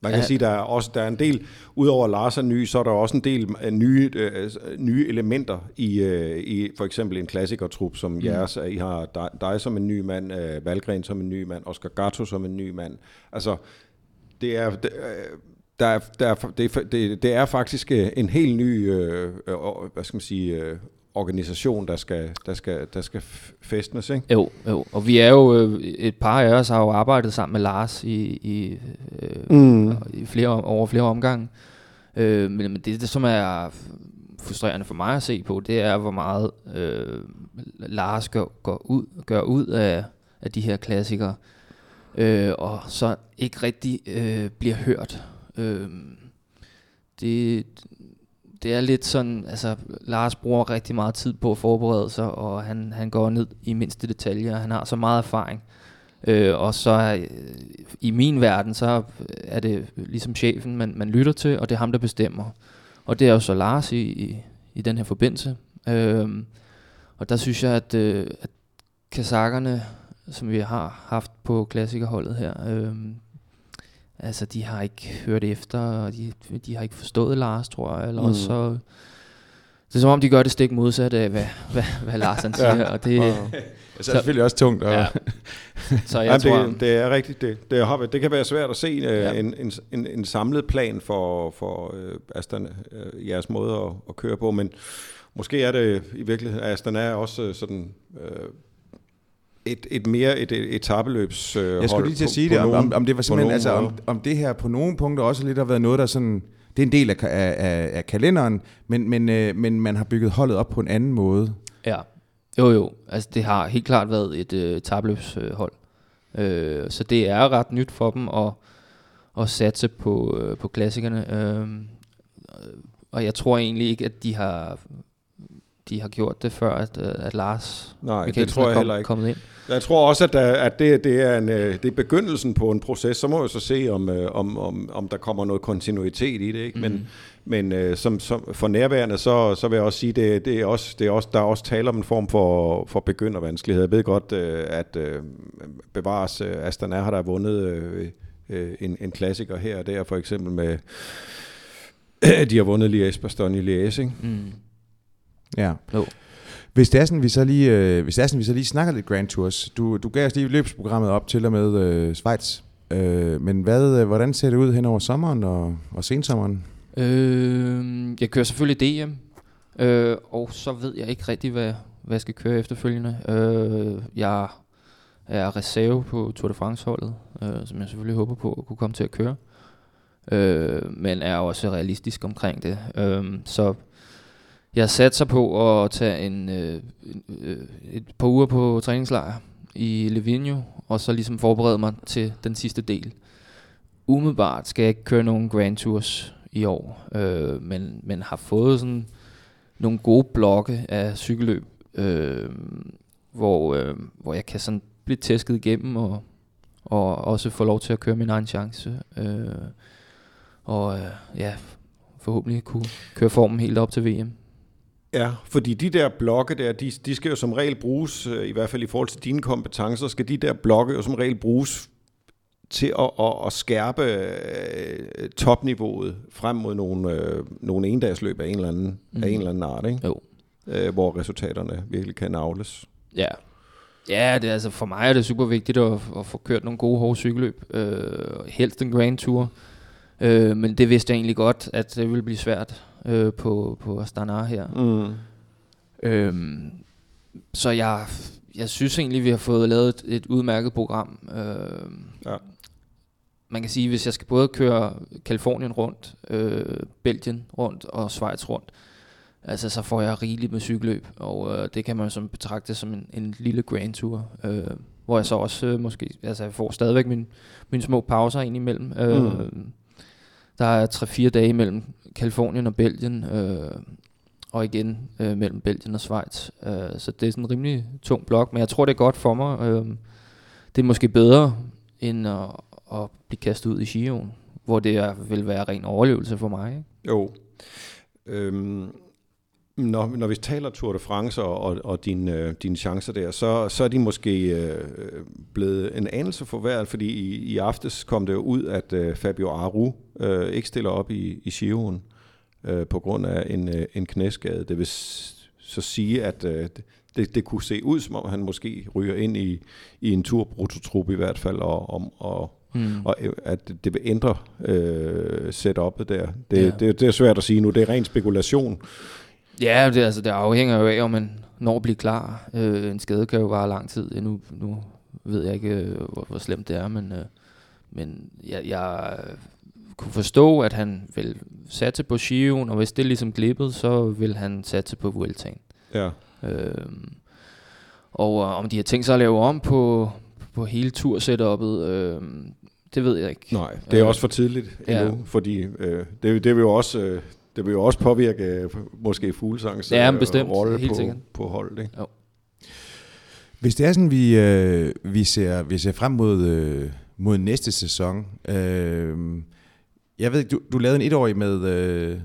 man kan ja. sige, der er også der er en del, udover Lars er ny, så er der også en del uh, nye, uh, nye elementer i, uh, i for eksempel en klassikertrup som mm. jeres. I har dig, dig som en ny mand, uh, Valgren som en ny mand, Oscar Gatto som en ny mand. Altså, det er... Det, uh, der er, der er, det, det, det er faktisk en helt ny, øh, hvad skal man sige, organisation, der skal, der skal, der skal festnes, ikke? Jo, jo, og vi er jo, øh, et par af os har jo arbejdet sammen med Lars i, i, øh, mm. i flere, over flere omgange. Øh, men, men det, det, som er frustrerende for mig at se på, det er, hvor meget øh, Lars gør, går ud, gør ud af, af de her klassikere, øh, og så ikke rigtig øh, bliver hørt. Øh, det, det er lidt sådan, altså Lars bruger rigtig meget tid på at forberede sig, og han, han går ned i mindste detaljer, han har så meget erfaring. Øh, og så er, i min verden, så er det ligesom chefen, man, man lytter til, og det er ham, der bestemmer. Og det er jo så Lars i, i, i den her forbindelse. Øh, og der synes jeg, at, øh, at kasakkerne, som vi har haft på klassikerholdet her, øh, Altså, de har ikke hørt efter, og de, de har ikke forstået Lars, tror jeg. Eller mm. så, det er som om, de gør det stik modsat af, hvad, hvad, hvad Lars han siger. ja. og det, ja. Så er selvfølgelig også tungt. Og ja. (laughs) så jeg Jamen, tror, det, det er rigtigt. Det, det, det kan være svært at se uh, ja. en, en, en, en samlet plan for, for uh, Aston, uh, jeres måde at, at køre på, men måske er det i virkeligheden, Aston er også sådan... Uh, et, et mere et, et etabeløbs øh, Jeg skulle lige til at sige det, om, om, om det var simpelthen, altså om, om det her på nogle punkter også lidt har været noget, der sådan, det er en del af, af, af kalenderen, men, men, øh, men man har bygget holdet op på en anden måde. Ja, jo jo, altså det har helt klart været et øh, tabløbshold. Øh, så det er ret nyt for dem at, at satse på, øh, på klassikerne. Øh, og jeg tror egentlig ikke, at de har de har gjort det før, at, øh, at Lars Nej, det tror jeg kom, heller ikke. kommet ind. Jeg tror også, at, at det, det, er en, øh, det er begyndelsen på en proces. Så må vi så se, om, øh, om, om, om der kommer noget kontinuitet i det. Ikke? Men, mm. men som, som for nærværende, så, så vil jeg også sige, det, det er også, det er også, der er også tale om en form for, for begyndervanskelighed. Jeg ved godt, at bevares Astana har der vundet en, en klassiker her og der, for eksempel med (clears throat) de har vundet Liège, Bastogne, Liège, ikke? Mm. Ja. No. Hvis det er sådan, vi så lige, øh, hvis det er sådan, vi så lige snakker lidt Grand Tours. Du, du gav os lige løbsprogrammet op til og med øh, Schweiz. Øh, men hvad, øh, hvordan ser det ud hen over sommeren og, og sensommeren? Øh, jeg kører selvfølgelig DM, øh, og så ved jeg ikke rigtig, hvad, hvad jeg skal køre efterfølgende. Øh, jeg er reserve på Tour de France-holdet, øh, som jeg selvfølgelig håber på at kunne komme til at køre. Øh, men er også realistisk omkring det. Øh, så jeg satser på at tage en, øh, øh, et par uger på træningslejr i Livigno, og så ligesom forberede mig til den sidste del. Umiddelbart skal jeg ikke køre nogen Grand Tours i år, øh, men, men har fået sådan nogle gode blokke af cykelløb, øh, hvor, øh, hvor jeg kan sådan blive tæsket igennem og, og også få lov til at køre min egen chance. Øh, og øh, ja, forhåbentlig kunne køre formen helt op til VM. Ja, fordi de der blokke der, de, de skal jo som regel bruges, øh, i hvert fald i forhold til dine kompetencer, skal de der blokke jo som regel bruges til at, at, at skærpe øh, topniveauet frem mod nogle, øh, nogle endagsløb af en eller anden, mm. af en eller anden art, ikke? Jo. Øh, hvor resultaterne virkelig kan navles. Ja. Ja, det, er, altså for mig er det super vigtigt at, at få kørt nogle gode hårde cykelløb. Øh, helst en Grand Tour. Øh, men det vidste jeg egentlig godt, at det ville blive svært øh, på, på Astana her. Mm. Øhm, så jeg, jeg synes egentlig, vi har fået lavet et, et udmærket program. Øh, ja. Man kan sige, hvis jeg skal både køre Kalifornien rundt, øh, Belgien rundt og Schweiz rundt, altså så får jeg rigeligt med cykelløb, og øh, det kan man som betragte som en, en lille grand tour, øh, hvor jeg så også øh, måske, altså jeg får stadigvæk min, mine små pauser ind imellem. Øh, mm. Der er 3-4 dage mellem Kalifornien og Belgien, øh, og igen øh, mellem Belgien og Schweiz. Øh, så det er sådan en rimelig tung blok, men jeg tror, det er godt for mig. Øh, det er måske bedre, end at, at blive kastet ud i Chion, hvor det er, vil være ren overlevelse for mig. Ikke? Jo. Øhm, når, når vi taler Tour de France og, og, og dine, øh, dine chancer der, så, så er de måske øh, blevet en anelse forværret, fordi i, i aftes kom det jo ud, at øh, Fabio Aru øh, ikke stiller op i, i Giroen øh, på grund af en, øh, en knæskade. Det vil så sige, at øh, det, det kunne se ud, som om han måske ryger ind i, i en tur i hvert fald, og, og, og Mm. og øh, at det vil ændre øh, setup'et der. Det, ja. det, det er svært at sige nu, det er ren spekulation. Ja, det, altså, det afhænger jo af, om man når at blive klar. Øh, en skade kan jo vare lang tid. Nu, nu ved jeg ikke, øh, hvor, hvor slemt det er, men, øh, men jeg, jeg kunne forstå, at han vil satse på Shion, og hvis det ligesom glippede, så vil han satse på Vueltaen. Ja. Øh, og øh, om de har tænkt sig at lave om på, på hele tursetup'et, øh, det ved jeg ikke. Nej, det er øh, også for tidligt endnu, ja. fordi øh, det, det vil jo også... Øh, det vil jo også påvirke øh, måske Fuglesangs ja, øh, bestemt. rolle Helt på, sikkert. på holdet. Ikke? Jo. Hvis det er sådan, vi, øh, vi, ser, vi ser frem mod, øh, mod næste sæson. Øh, jeg ved du, du lavede en etårig med, øh,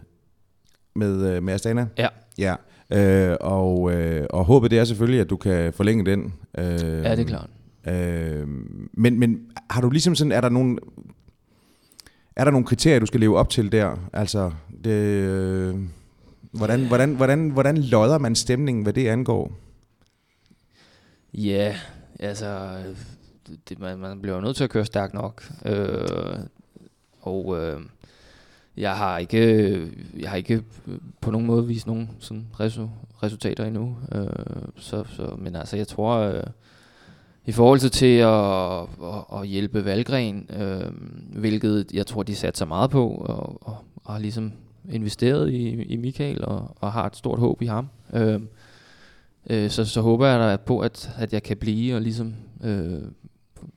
med, øh, med Astana. Ja. Ja. Øh, og, øh, og håbet det er selvfølgelig, at du kan forlænge den. Øh, ja, det er klart. Øh, men, men har du ligesom sådan, er der nogle, er der nogle kriterier, du skal leve op til der? Altså, det, øh, hvordan, hvordan, hvordan, hvordan lodder man stemningen, hvad det angår? Ja, altså, det, man, man bliver nødt til at køre stærkt nok. Øh, og øh, jeg har ikke jeg har ikke på nogen måde vist nogen sådan resu, resultater endnu. Øh, så, så, men altså, jeg tror... Øh, i forhold til at, at, at hjælpe Valgren, øh, hvilket jeg tror, de satte sig meget på, og, og, og har ligesom investeret i, i Michael, og, og har et stort håb i ham. Øh, øh, så, så håber jeg da på, at, at jeg kan blive og ligesom øh,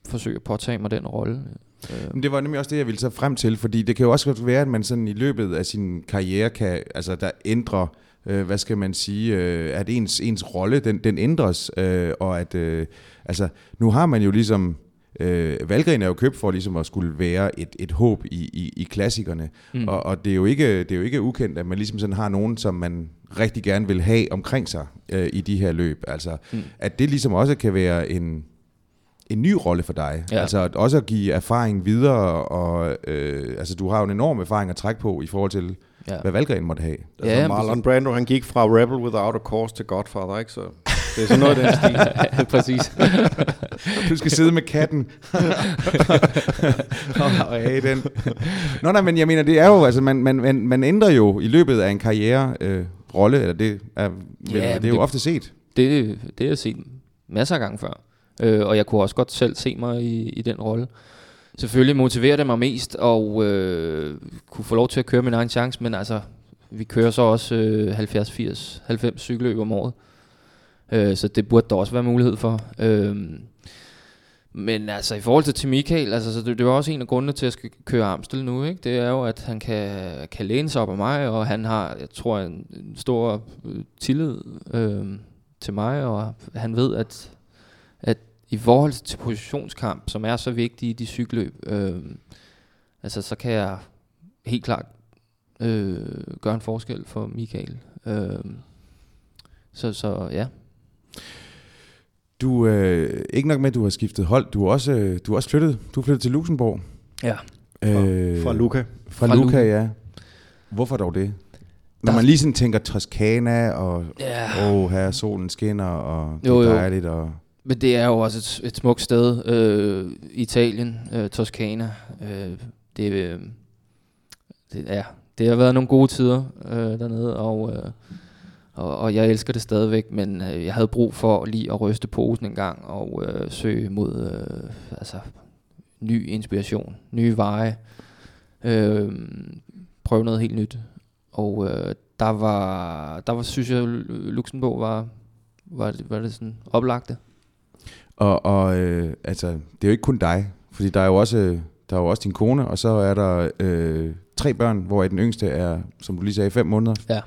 forsøge at påtage mig den rolle. Øh. Men det var nemlig også det, jeg ville så frem til, fordi det kan jo også være, at man sådan i løbet af sin karriere kan, altså der ændrer øh, hvad skal man sige, øh, at ens, ens rolle, den, den ændres, øh, og at, øh, altså, nu har man jo ligesom, øh, Valgren er jo købt for ligesom at skulle være et, et håb i, i, i klassikerne, mm. og, og det, er jo ikke, det er jo ikke ukendt, at man ligesom sådan har nogen, som man rigtig gerne vil have omkring sig øh, i de her løb, altså, mm. at det ligesom også kan være en, en ny rolle for dig. Ja. Altså også at give erfaring videre, og øh, altså du har jo en enorm erfaring at trække på i forhold til ja. hvad Valgren måtte have. Altså ja, Marlon Brando, han gik fra Rebel Without a Cause til Godfather, ikke? Så det er sådan noget den stil. ja, (laughs) præcis. (laughs) du skal sidde med katten. (laughs) og have den. Nå nej, men jeg mener, det er jo, altså man, man, man, man ændrer jo i løbet af en karriere øh, rolle, eller det er, ja, det er jo det, ofte set. Det, det er set masser af gange før. Øh, og jeg kunne også godt selv se mig i, i den rolle. Selvfølgelig motiverer det mig mest og øh, kunne få lov til at køre min egen chance, men altså, vi kører så også øh, 70, 80, 90 cykelløb om året. Øh, så det burde der også være mulighed for. Øh, men altså i forhold til, til Michael, altså, så det, det var også en af grundene til at skal køre Amstel nu, ikke? Det er jo, at han kan, kan læne sig op af mig, og han har, jeg tror, en, en stor øh, tillid øh, til mig, og han ved, at, at i forhold til positionskamp, som er så vigtig i de cykelløb, øh, altså så kan jeg helt klart øh, gøre en forskel for Michael. Øh, så, så ja. Du øh, ikke nok med, at du har skiftet hold, du er også, øh, du er også flyttet. Du er flyttet til Luxembourg. Ja. Øh, fra, fra Luca. Fra, fra Luca, Luca, ja. Hvorfor dog det? Når man lige sådan tænker Toskana, og ja. åh, her solen skinner, og det jo, er dejligt. Og Men det er jo også et, et smukt sted. Øh, Italien, øh, Toskana. Øh, det, øh, det, ja, det har været nogle gode tider øh, dernede, og... Øh, og, og jeg elsker det stadigvæk, men øh, jeg havde brug for lige at ryste posen en gang og øh, søge mod øh, altså, ny inspiration, nye veje, øh, prøve noget helt nyt. Og øh, der var, der var, synes jeg, Luxembourg var, var, det, var det sådan oplagte. Og, og øh, altså, det er jo ikke kun dig, fordi der er jo også, der er jo også din kone, og så er der øh, tre børn, hvor den yngste er, som du lige sagde, fem måneder. Ja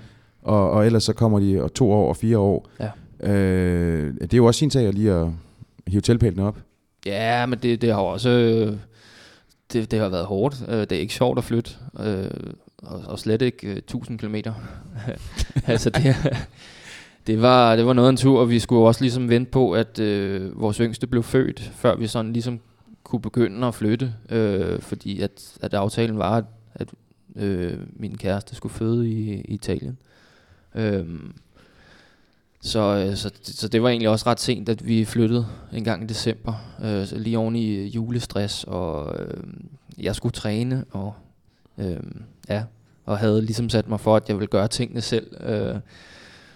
og, og ellers så kommer de og to år og fire år. Ja. Øh, det er jo også sin sag at lige at hive teltpælene op. Ja, men det, det har også... Øh, det, det har været hårdt. Øh, det er ikke sjovt at flytte. Øh, og, og slet ikke øh, 1000 km. (laughs) altså det, (laughs) det, var, det var noget af en tur, og vi skulle også ligesom vente på, at øh, vores yngste blev født, før vi sådan ligesom kunne begynde at flytte. Øh, fordi at, at aftalen var, at, at øh, min kæreste skulle føde i, i Italien. Øhm, så, øh, så, så det var egentlig også ret sent, at vi flyttede en gang i december, øh, lige oven i øh, julestress, og øh, jeg skulle træne, og øh, ja, og havde ligesom sat mig for, at jeg ville gøre tingene selv, øh,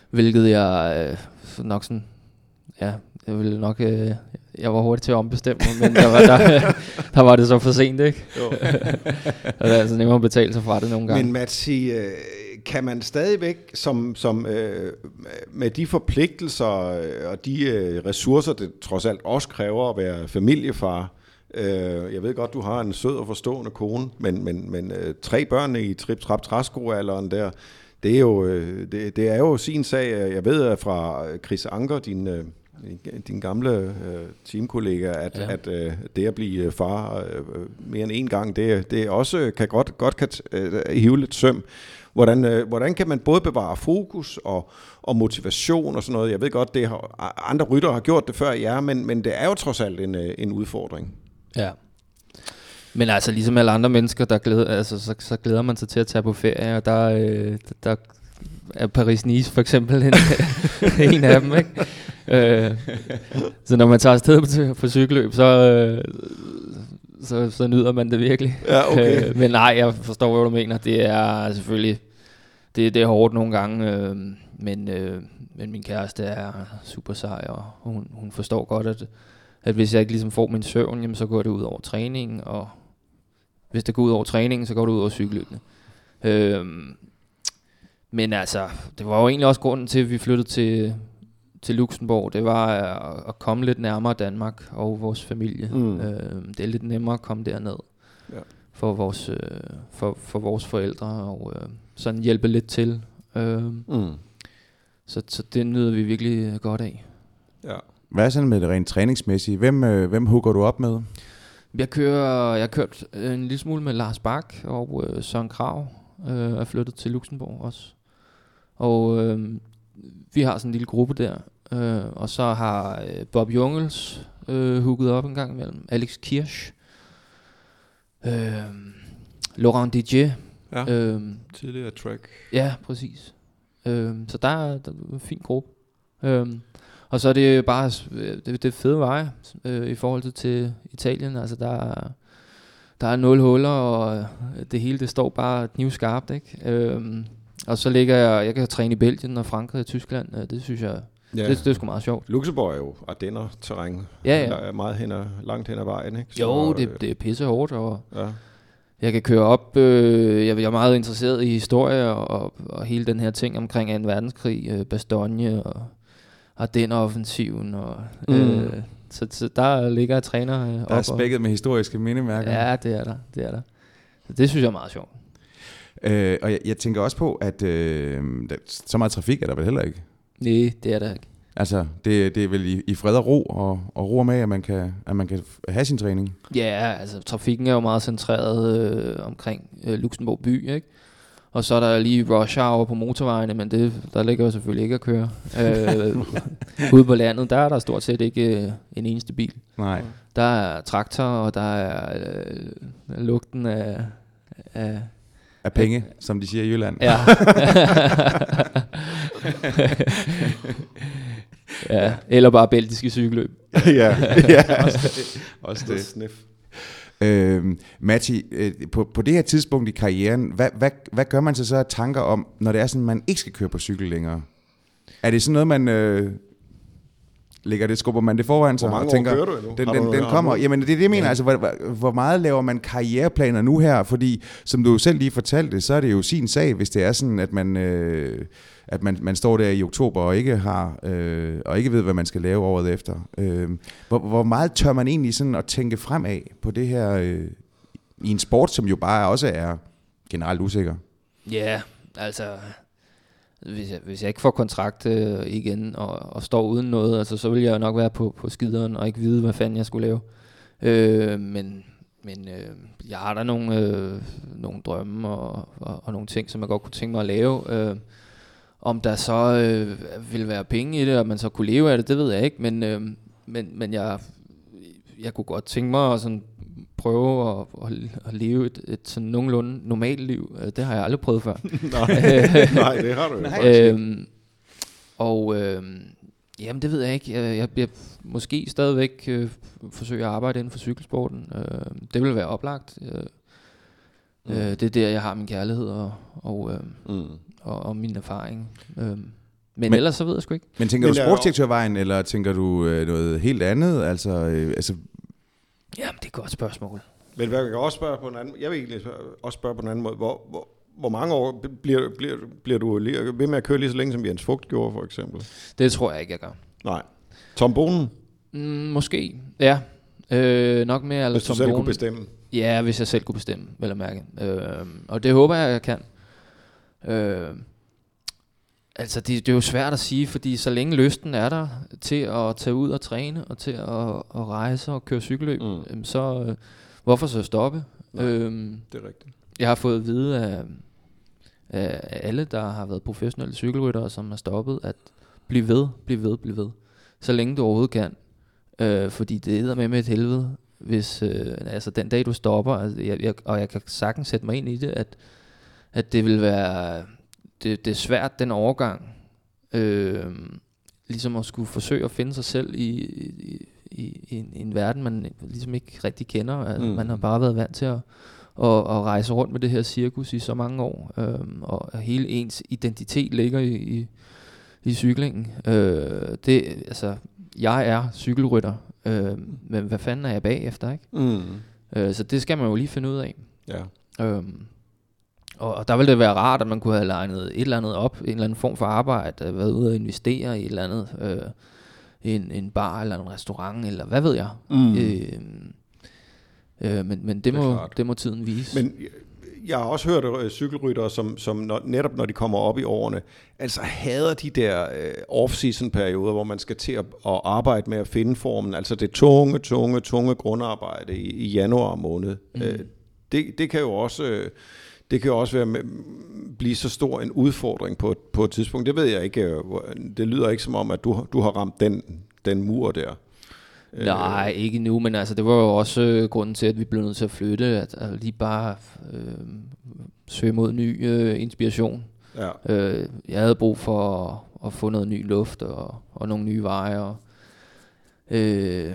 hvilket jeg øh, nok sådan, ja, jeg ville nok, øh, jeg var hurtig til at ombestemme mig, men der var, der, (laughs) der var det så for sent, ikke? Jo. (laughs) og det er altså nemmere at betale sig fra det nogle gange. Men Matsi, øh, kan man stadigvæk, som, som øh, med de forpligtelser øh, og de øh, ressourcer, det trods alt også kræver at være familiefar, øh, jeg ved godt, du har en sød og forstående kone, men, men, men øh, tre børn i trip trap træskoalderen der, det er, jo, øh, det, det er jo sin sag. Jeg ved fra Chris Anker, din, øh, din gamle øh, teamkollega, at, ja. at øh, det at blive far øh, mere end en gang, det, det også kan godt, godt kan øh, hive lidt søm. Hvordan, øh, hvordan kan man både bevare fokus og, og motivation og sådan noget? Jeg ved godt, det har, andre rytter har gjort det før ja, men, men det er jo trods alt en, øh, en udfordring. Ja. Men altså, ligesom alle andre mennesker, der glæder, altså, så, så glæder man sig til at tage på ferie, og der, øh, der er Paris-Nice for eksempel en, (laughs) en af dem, ikke? Øh, så når man tager afsted på, på cykelløb, så, øh, så, så nyder man det virkelig. Ja, okay. øh, men nej, jeg forstår, hvad du mener. Det er selvfølgelig, det, det er hårdt nogle gange, øh, men, øh, men min kæreste er super sej, og hun, hun forstår godt, at, at hvis jeg ikke ligesom får min søvn, jamen, så går det ud over træningen, og hvis det går ud over træningen, så går det ud over cykelløbene. Øh, men altså, det var jo egentlig også grunden til, at vi flyttede til, til Luxembourg, det var at, at komme lidt nærmere Danmark og vores familie. Mm. Øh, det er lidt nemmere at komme derned ja. for, vores, øh, for, for vores forældre og øh, sådan hjælpe lidt til. Øh, mm. så, så det nyder vi virkelig godt af. Ja. Hvad er sådan med det rent træningsmæssige? Hvem, øh, hvem hugger du op med? Jeg kører, jeg har kørt en lille smule med Lars Bak og øh, Søren Krav øh, er flyttet til Luxembourg også. Og øh, vi har sådan en lille gruppe der. Øh, og så har øh, Bob Jungels øh, hooket op en gang imellem. Alex Kirsch. Øh, Laurent Didier Ja, øhm, tidligere track. Ja, præcis. Øhm, så der er, der er en fin gruppe. Øhm, og så er det bare det, det er fede veje øh, i forhold til, til Italien. Altså der er, der er nul huller, og det hele det står bare knivskarpt. Ikke? Øhm, og så ligger jeg, jeg kan træne i Belgien og Frankrig og Tyskland. Øh, det synes jeg, ja. det, det er sgu meget sjovt. Luxembourg er jo Ardenner-terræn. Ja, ja. Der er meget hen ad, langt hen ad vejen, ikke? Så, jo, det, det er pisse hårdt, og ja. jeg kan køre op. Øh, jeg, jeg er meget interesseret i historie og, og hele den her ting omkring 2. verdenskrig, øh, Bastogne og Ardenner-offensiven. Og, mm. øh, så, så der ligger jeg træner øh, Der er spækket med historiske mindemærker. Ja, det er der. Det er der. Så det synes jeg er meget sjovt. Øh, og jeg, jeg tænker også på, at øh, der, så meget trafik er der vel heller ikke? Nej, det er der ikke. Altså, det, det er vel i, i fred og ro, og, og ro med, at man, kan, at man kan have sin træning? Ja, altså trafikken er jo meget centreret øh, omkring øh, Luxembourg by, ikke? Og så er der lige rush hour på motorvejene, men det, der ligger jo selvfølgelig ikke at køre. øh, (laughs) ude på landet, der er der stort set ikke øh, en eneste bil. Nej. Der er traktor, og der er øh, lugten af, af af penge, ja. som de siger i Jylland. Ja. (laughs) ja, eller bare belgiske cykelløb. (laughs) ja, ja. også det. Også det. Sniff. Øh, Matti, øh, på, på det her tidspunkt i karrieren, hvad, hvad, hvad gør man så så tanker om, når det er sådan, at man ikke skal køre på cykel længere? Er det sådan noget, man øh, ligger det, skubber man det foran sig og tænker, kører du endnu? Den, den, den kommer. Jamen det er det, jeg mener. Ja. Altså, hvor, hvor meget laver man karriereplaner nu her? Fordi, som du selv lige fortalte, så er det jo sin sag, hvis det er sådan, at man, øh, at man, man står der i oktober og ikke har øh, og ikke ved, hvad man skal lave året efter. Øh, hvor, hvor meget tør man egentlig sådan at tænke fremad på det her øh, i en sport, som jo bare også er generelt usikker? Ja, yeah, altså hvis jeg, hvis jeg ikke får kontrakt øh, igen og, og står uden noget, altså, så vil jeg nok være på, på skideren og ikke vide, hvad fanden jeg skulle lave. Øh, men men øh, jeg har der nogle, øh, nogle drømme og, og, og nogle ting, som jeg godt kunne tænke mig at lave. Øh, om der så øh, vil være penge i det, og man så kunne leve af det, det ved jeg ikke. Men, øh, men, men jeg, jeg kunne godt tænke mig at sådan prøve at, at, at leve et, et sådan nogenlunde normalt liv. Øh, det har jeg aldrig prøvet før. (laughs) nej, (laughs) nej, det har du jo øhm, Og øhm, jamen, det ved jeg ikke. Jeg, jeg, jeg måske stadigvæk øh, forsøge at arbejde inden for cykelsporten. Øh, det vil være oplagt. Øh, mm. øh, det er der, jeg har min kærlighed og, og, øh, mm. og, og min erfaring. Øh, men, men ellers så ved jeg sgu ikke. Men tænker men du sportsdirektørvejen, eller tænker du øh, noget helt andet? Altså, øh, altså Jamen, det er et godt spørgsmål. Men jeg kan også spørge på en anden Jeg vil egentlig også spørge på en anden måde. Hvor, hvor, hvor mange år bliver, bliver, bliver du ved med at køre lige så længe, som Jens Fugt gjorde, for eksempel? Det tror jeg ikke, jeg gør. Nej. Tom Bonen? Mm, måske, ja. Øh, nok mere Hvis du selv kunne bestemme? Ja, hvis jeg selv kunne bestemme, vel at mærke. Øh, og det håber jeg, jeg kan. Øh, Altså, det, det er jo svært at sige, fordi så længe lysten er der til at tage ud og træne, og til at, at rejse og køre cykelløb, mm. så øh, hvorfor så stoppe? Nej, øhm, det er rigtigt. Jeg har fået at vide af, af alle, der har været professionelle cykelryttere, som har stoppet, at blive ved, blive ved, blive ved. Så længe du overhovedet kan. Øh, fordi det er med med et helvede, hvis øh, altså den dag du stopper, altså, jeg, jeg, og jeg kan sagtens sætte mig ind i det, at, at det vil være det, det er svært, den overgang. Øh, ligesom at skulle forsøge at finde sig selv i, i, i, i, en, i en verden, man ligesom ikke rigtig kender. Altså, mm. Man har bare været vant til at, at, at rejse rundt med det her cirkus i så mange år. Øh, og hele ens identitet ligger i, i, i cyklingen. Øh, det, altså, jeg er cykelrytter, øh, men hvad fanden er jeg bagefter, ikke? Mm. Øh, så det skal man jo lige finde ud af. Ja. Øh, og, og der ville det være rart, at man kunne have legnet et eller andet op, en eller anden form for arbejde, have været ude og investere i et eller andet, øh, en, en bar eller en restaurant, eller hvad ved jeg. Mm. Øh, øh, men men det, det, må, det må tiden vise. Men jeg har også hørt uh, cykelryttere, som, som når, netop når de kommer op i årene, altså hader de der uh, off-season perioder, hvor man skal til at, at arbejde med at finde formen, altså det tunge, tunge, tunge grundarbejde i, i januar måned. Mm. Uh, det, det kan jo også... Uh, det kan også være med, blive så stor en udfordring på, på et tidspunkt. Det ved jeg ikke. Øh, det lyder ikke som om, at du, du har ramt den, den mur der. Nej, ikke nu, men altså, det var jo også øh, grunden til, at vi blev nødt til at flytte, at, at lige bare øh, søge mod ny øh, inspiration. Ja. Øh, jeg havde brug for at, at få noget ny luft og, og nogle nye veje. Og, øh,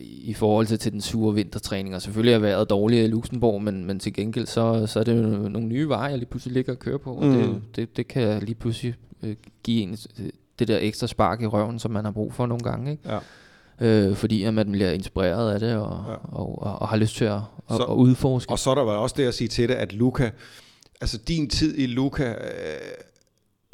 i forhold til, til den sure vintertræning. Og selvfølgelig har været dårligt i Luxembourg, men, men til gengæld så, så er det jo nogle nye veje, jeg lige pludselig ligger og kører på. Og mm. det, det, det kan lige pludselig øh, give en det der ekstra spark i røven, som man har brug for nogle gange. Ikke? Ja. Øh, fordi at man bliver inspireret af det, og, ja. og, og, og har lyst til at, så, at, at udforske. Og så er der også det at sige til det, at Luca, altså din tid i Luca, øh,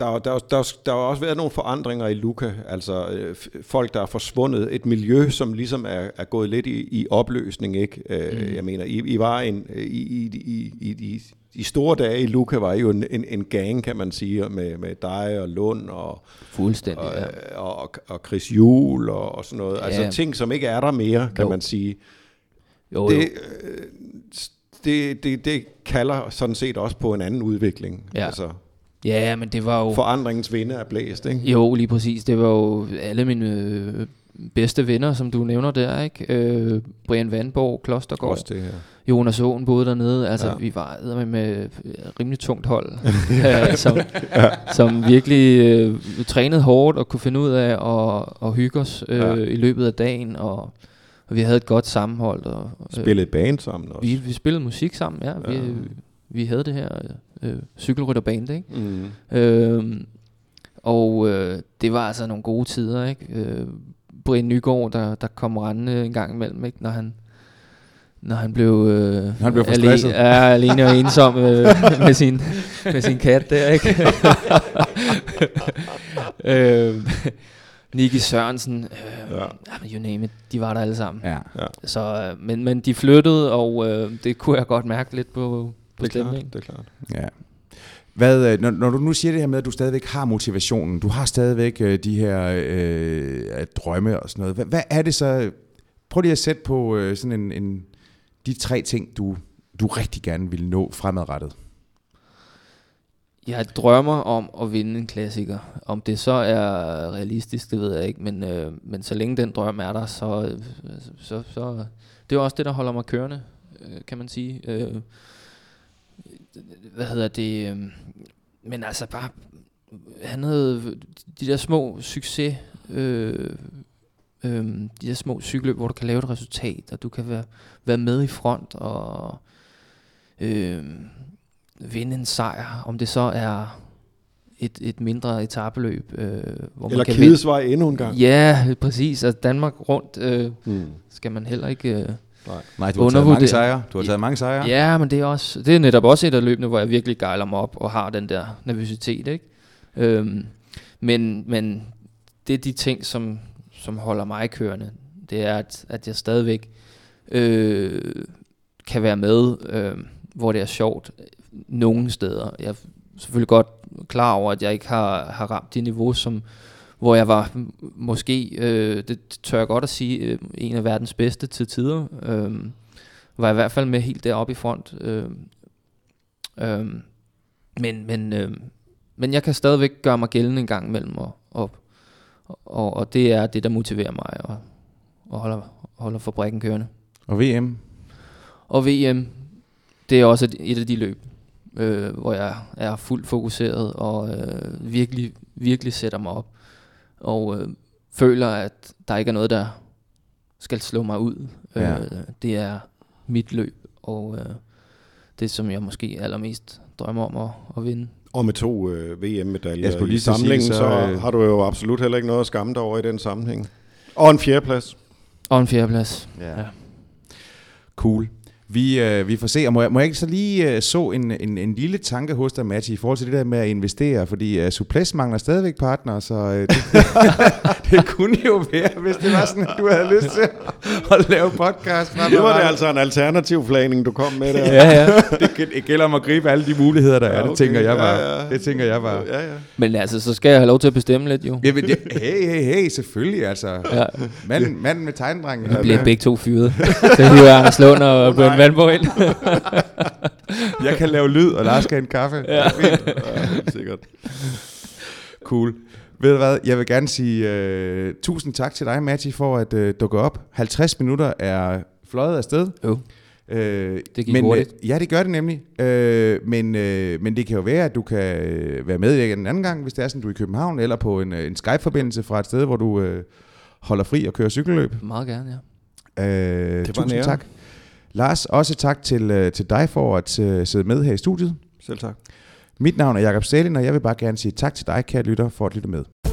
der, der, der, der har også været nogle forandringer i Luca, altså øh, folk, der er forsvundet, et miljø, som ligesom er, er gået lidt i, i opløsning, ikke? Øh, mm. Jeg mener, I, I var en, i, i, i, i, i de store dage i Luca var jo en, en, en gang, kan man sige, med, med dig og Lund og, Fuldstændig, og, ja. og, og, og Chris Juhl og, og sådan noget. Altså ja. Altså ting, som ikke er der mere, kan jo. man sige. Jo, det, jo. Øh, det, det, det kalder sådan set også på en anden udvikling. Ja. Altså, Ja, men det var jo... Forandringens vinde er blæst, ikke? Jo, lige præcis. Det var jo alle mine øh, bedste venner, som du nævner der, ikke? Øh, Brian Vandborg, Klostergård. Også det, ja. Jonas Åen boede dernede. Altså, ja. vi var med, med rimelig tungt hold, (laughs) (laughs) øh, som, ja. som virkelig øh, trænede hårdt og kunne finde ud af at, at hygge os øh, ja. i løbet af dagen. Og, og vi havde et godt sammenhold. Og, øh, spillede band sammen også. Vi, vi spillede musik sammen, ja. Vi, ja. vi havde det her øh, cykelrytterband, ikke? Mm. Øh, og øh, det var altså nogle gode tider, ikke? Øh, Brian Nygaard, der, der kom rendende en gang imellem, ikke? Når han når han blev, øh, når han blev for alene, ja, alene og ensom øh, (laughs) med, sin, med sin kat der, ikke? (laughs) øh, Nicky Sørensen, øh, ja. you name it, de var der alle sammen. Ja. Ja. Så, øh, men, men de flyttede, og øh, det kunne jeg godt mærke lidt på, på det er stemningen. Klart, det er klart. Ja. Hvad, øh, når, når du nu siger det her med, at du stadigvæk har motivationen, du har stadigvæk øh, de her øh, drømme og sådan noget, hvad, hvad er det så, prøv lige at sætte på øh, sådan en, en, de tre ting, du, du rigtig gerne vil nå fremadrettet. Jeg drømmer om at vinde en klassiker. Om det så er realistisk, det ved jeg ikke, men, øh, men så længe den drøm er der, så, så, så det er også det, der holder mig kørende, øh, kan man sige. Øh, hvad hedder det, øh, men altså bare, han havde de der små succes, øh, øh, de der små cykelløb, hvor du kan lave et resultat, og du kan være, være med i front, og øh, vinde en sejr, om det så er et, et mindre etabeløb. Øh, hvor Eller man kan Kidesvej endnu en gang. Ja, præcis. Altså Danmark rundt øh, hmm. skal man heller ikke... Øh, Nej. Nej, du har taget mange sejre. Du har taget mange sejre. Ja, men det er, også, det er netop også et af løbene, hvor jeg virkelig gejler mig op og har den der nervøsitet. Ikke? Øhm, men, men det er de ting, som, som holder mig kørende. Det er, at, at jeg stadigvæk øh, kan være med, øh, hvor det er sjovt nogle steder. Jeg er selvfølgelig godt klar over, at jeg ikke har, har ramt det niveau, som, hvor jeg var måske, øh, det tør jeg godt at sige, øh, en af verdens bedste til tider. Øh, var i hvert fald med helt deroppe i front. Øh, øh, men, men, øh, men jeg kan stadigvæk gøre mig gældende en gang imellem, og, og, og, og det er det, der motiverer mig og, og holder, holder fabrikken kørende. Og VM? Og VM, det er også et, et af de løb, øh, hvor jeg er fuldt fokuseret og øh, virkelig, virkelig sætter mig op og øh, føler, at der ikke er noget, der skal slå mig ud. Ja. Øh, det er mit løb, og øh, det, som jeg måske allermest drømmer om at, at vinde. Og med to øh, VM-medaljer i samlingen, sige, så, så øh, har du jo absolut heller ikke noget at skamme dig over i den sammenhæng. Og en fjerdeplads. Og en fjerdeplads, ja. ja. Cool. Vi, øh, vi får se, og må jeg, må jeg ikke så lige øh, så en, en, en lille tanke hos dig, Matti, i forhold til det der med at investere, fordi øh, Suples mangler stadigvæk partner, så øh, det, (laughs) det kunne jo være, hvis det var sådan, at du havde lyst til at, lave podcast. Det var det altså en alternativ flagning, du kom med der. ja, ja. Det, det gælder om at gribe alle de muligheder, der ja, okay. er, det tænker jeg bare. Ja, ja. Det tænker jeg bare. Ja, ja. Men altså, så skal jeg have lov til at bestemme lidt, jo. Ja, men det, hey, hey, hey, selvfølgelig, altså. Ja. Manden, manden med tegndrengen. Vi bliver begge to fyret. Så hiver Anders Lund og Brian Vandborg (laughs) ind. jeg kan lave lyd, og Lars skal en kaffe. Ja. ja, sikkert. Cool. Ved du hvad, jeg vil gerne sige uh, tusind tak til dig, Matti, for at uh, dukke op. 50 minutter er fløjet afsted. Jo. Uh, det gik men, hurtigt. Uh, ja, det gør det nemlig. Uh, men, uh, men det kan jo være, at du kan være med en anden gang, hvis det er sådan, du er i København, eller på en, en Skype-forbindelse fra et sted, hvor du uh, holder fri og kører cykelløb. Meget gerne, ja. Uh, det tusind nære. tak. Lars, også tak til, uh, til dig for at uh, sidde med her i studiet. Selv tak. Mit navn er Jakob Stalin, og jeg vil bare gerne sige tak til dig, kære lytter, for at lytte med.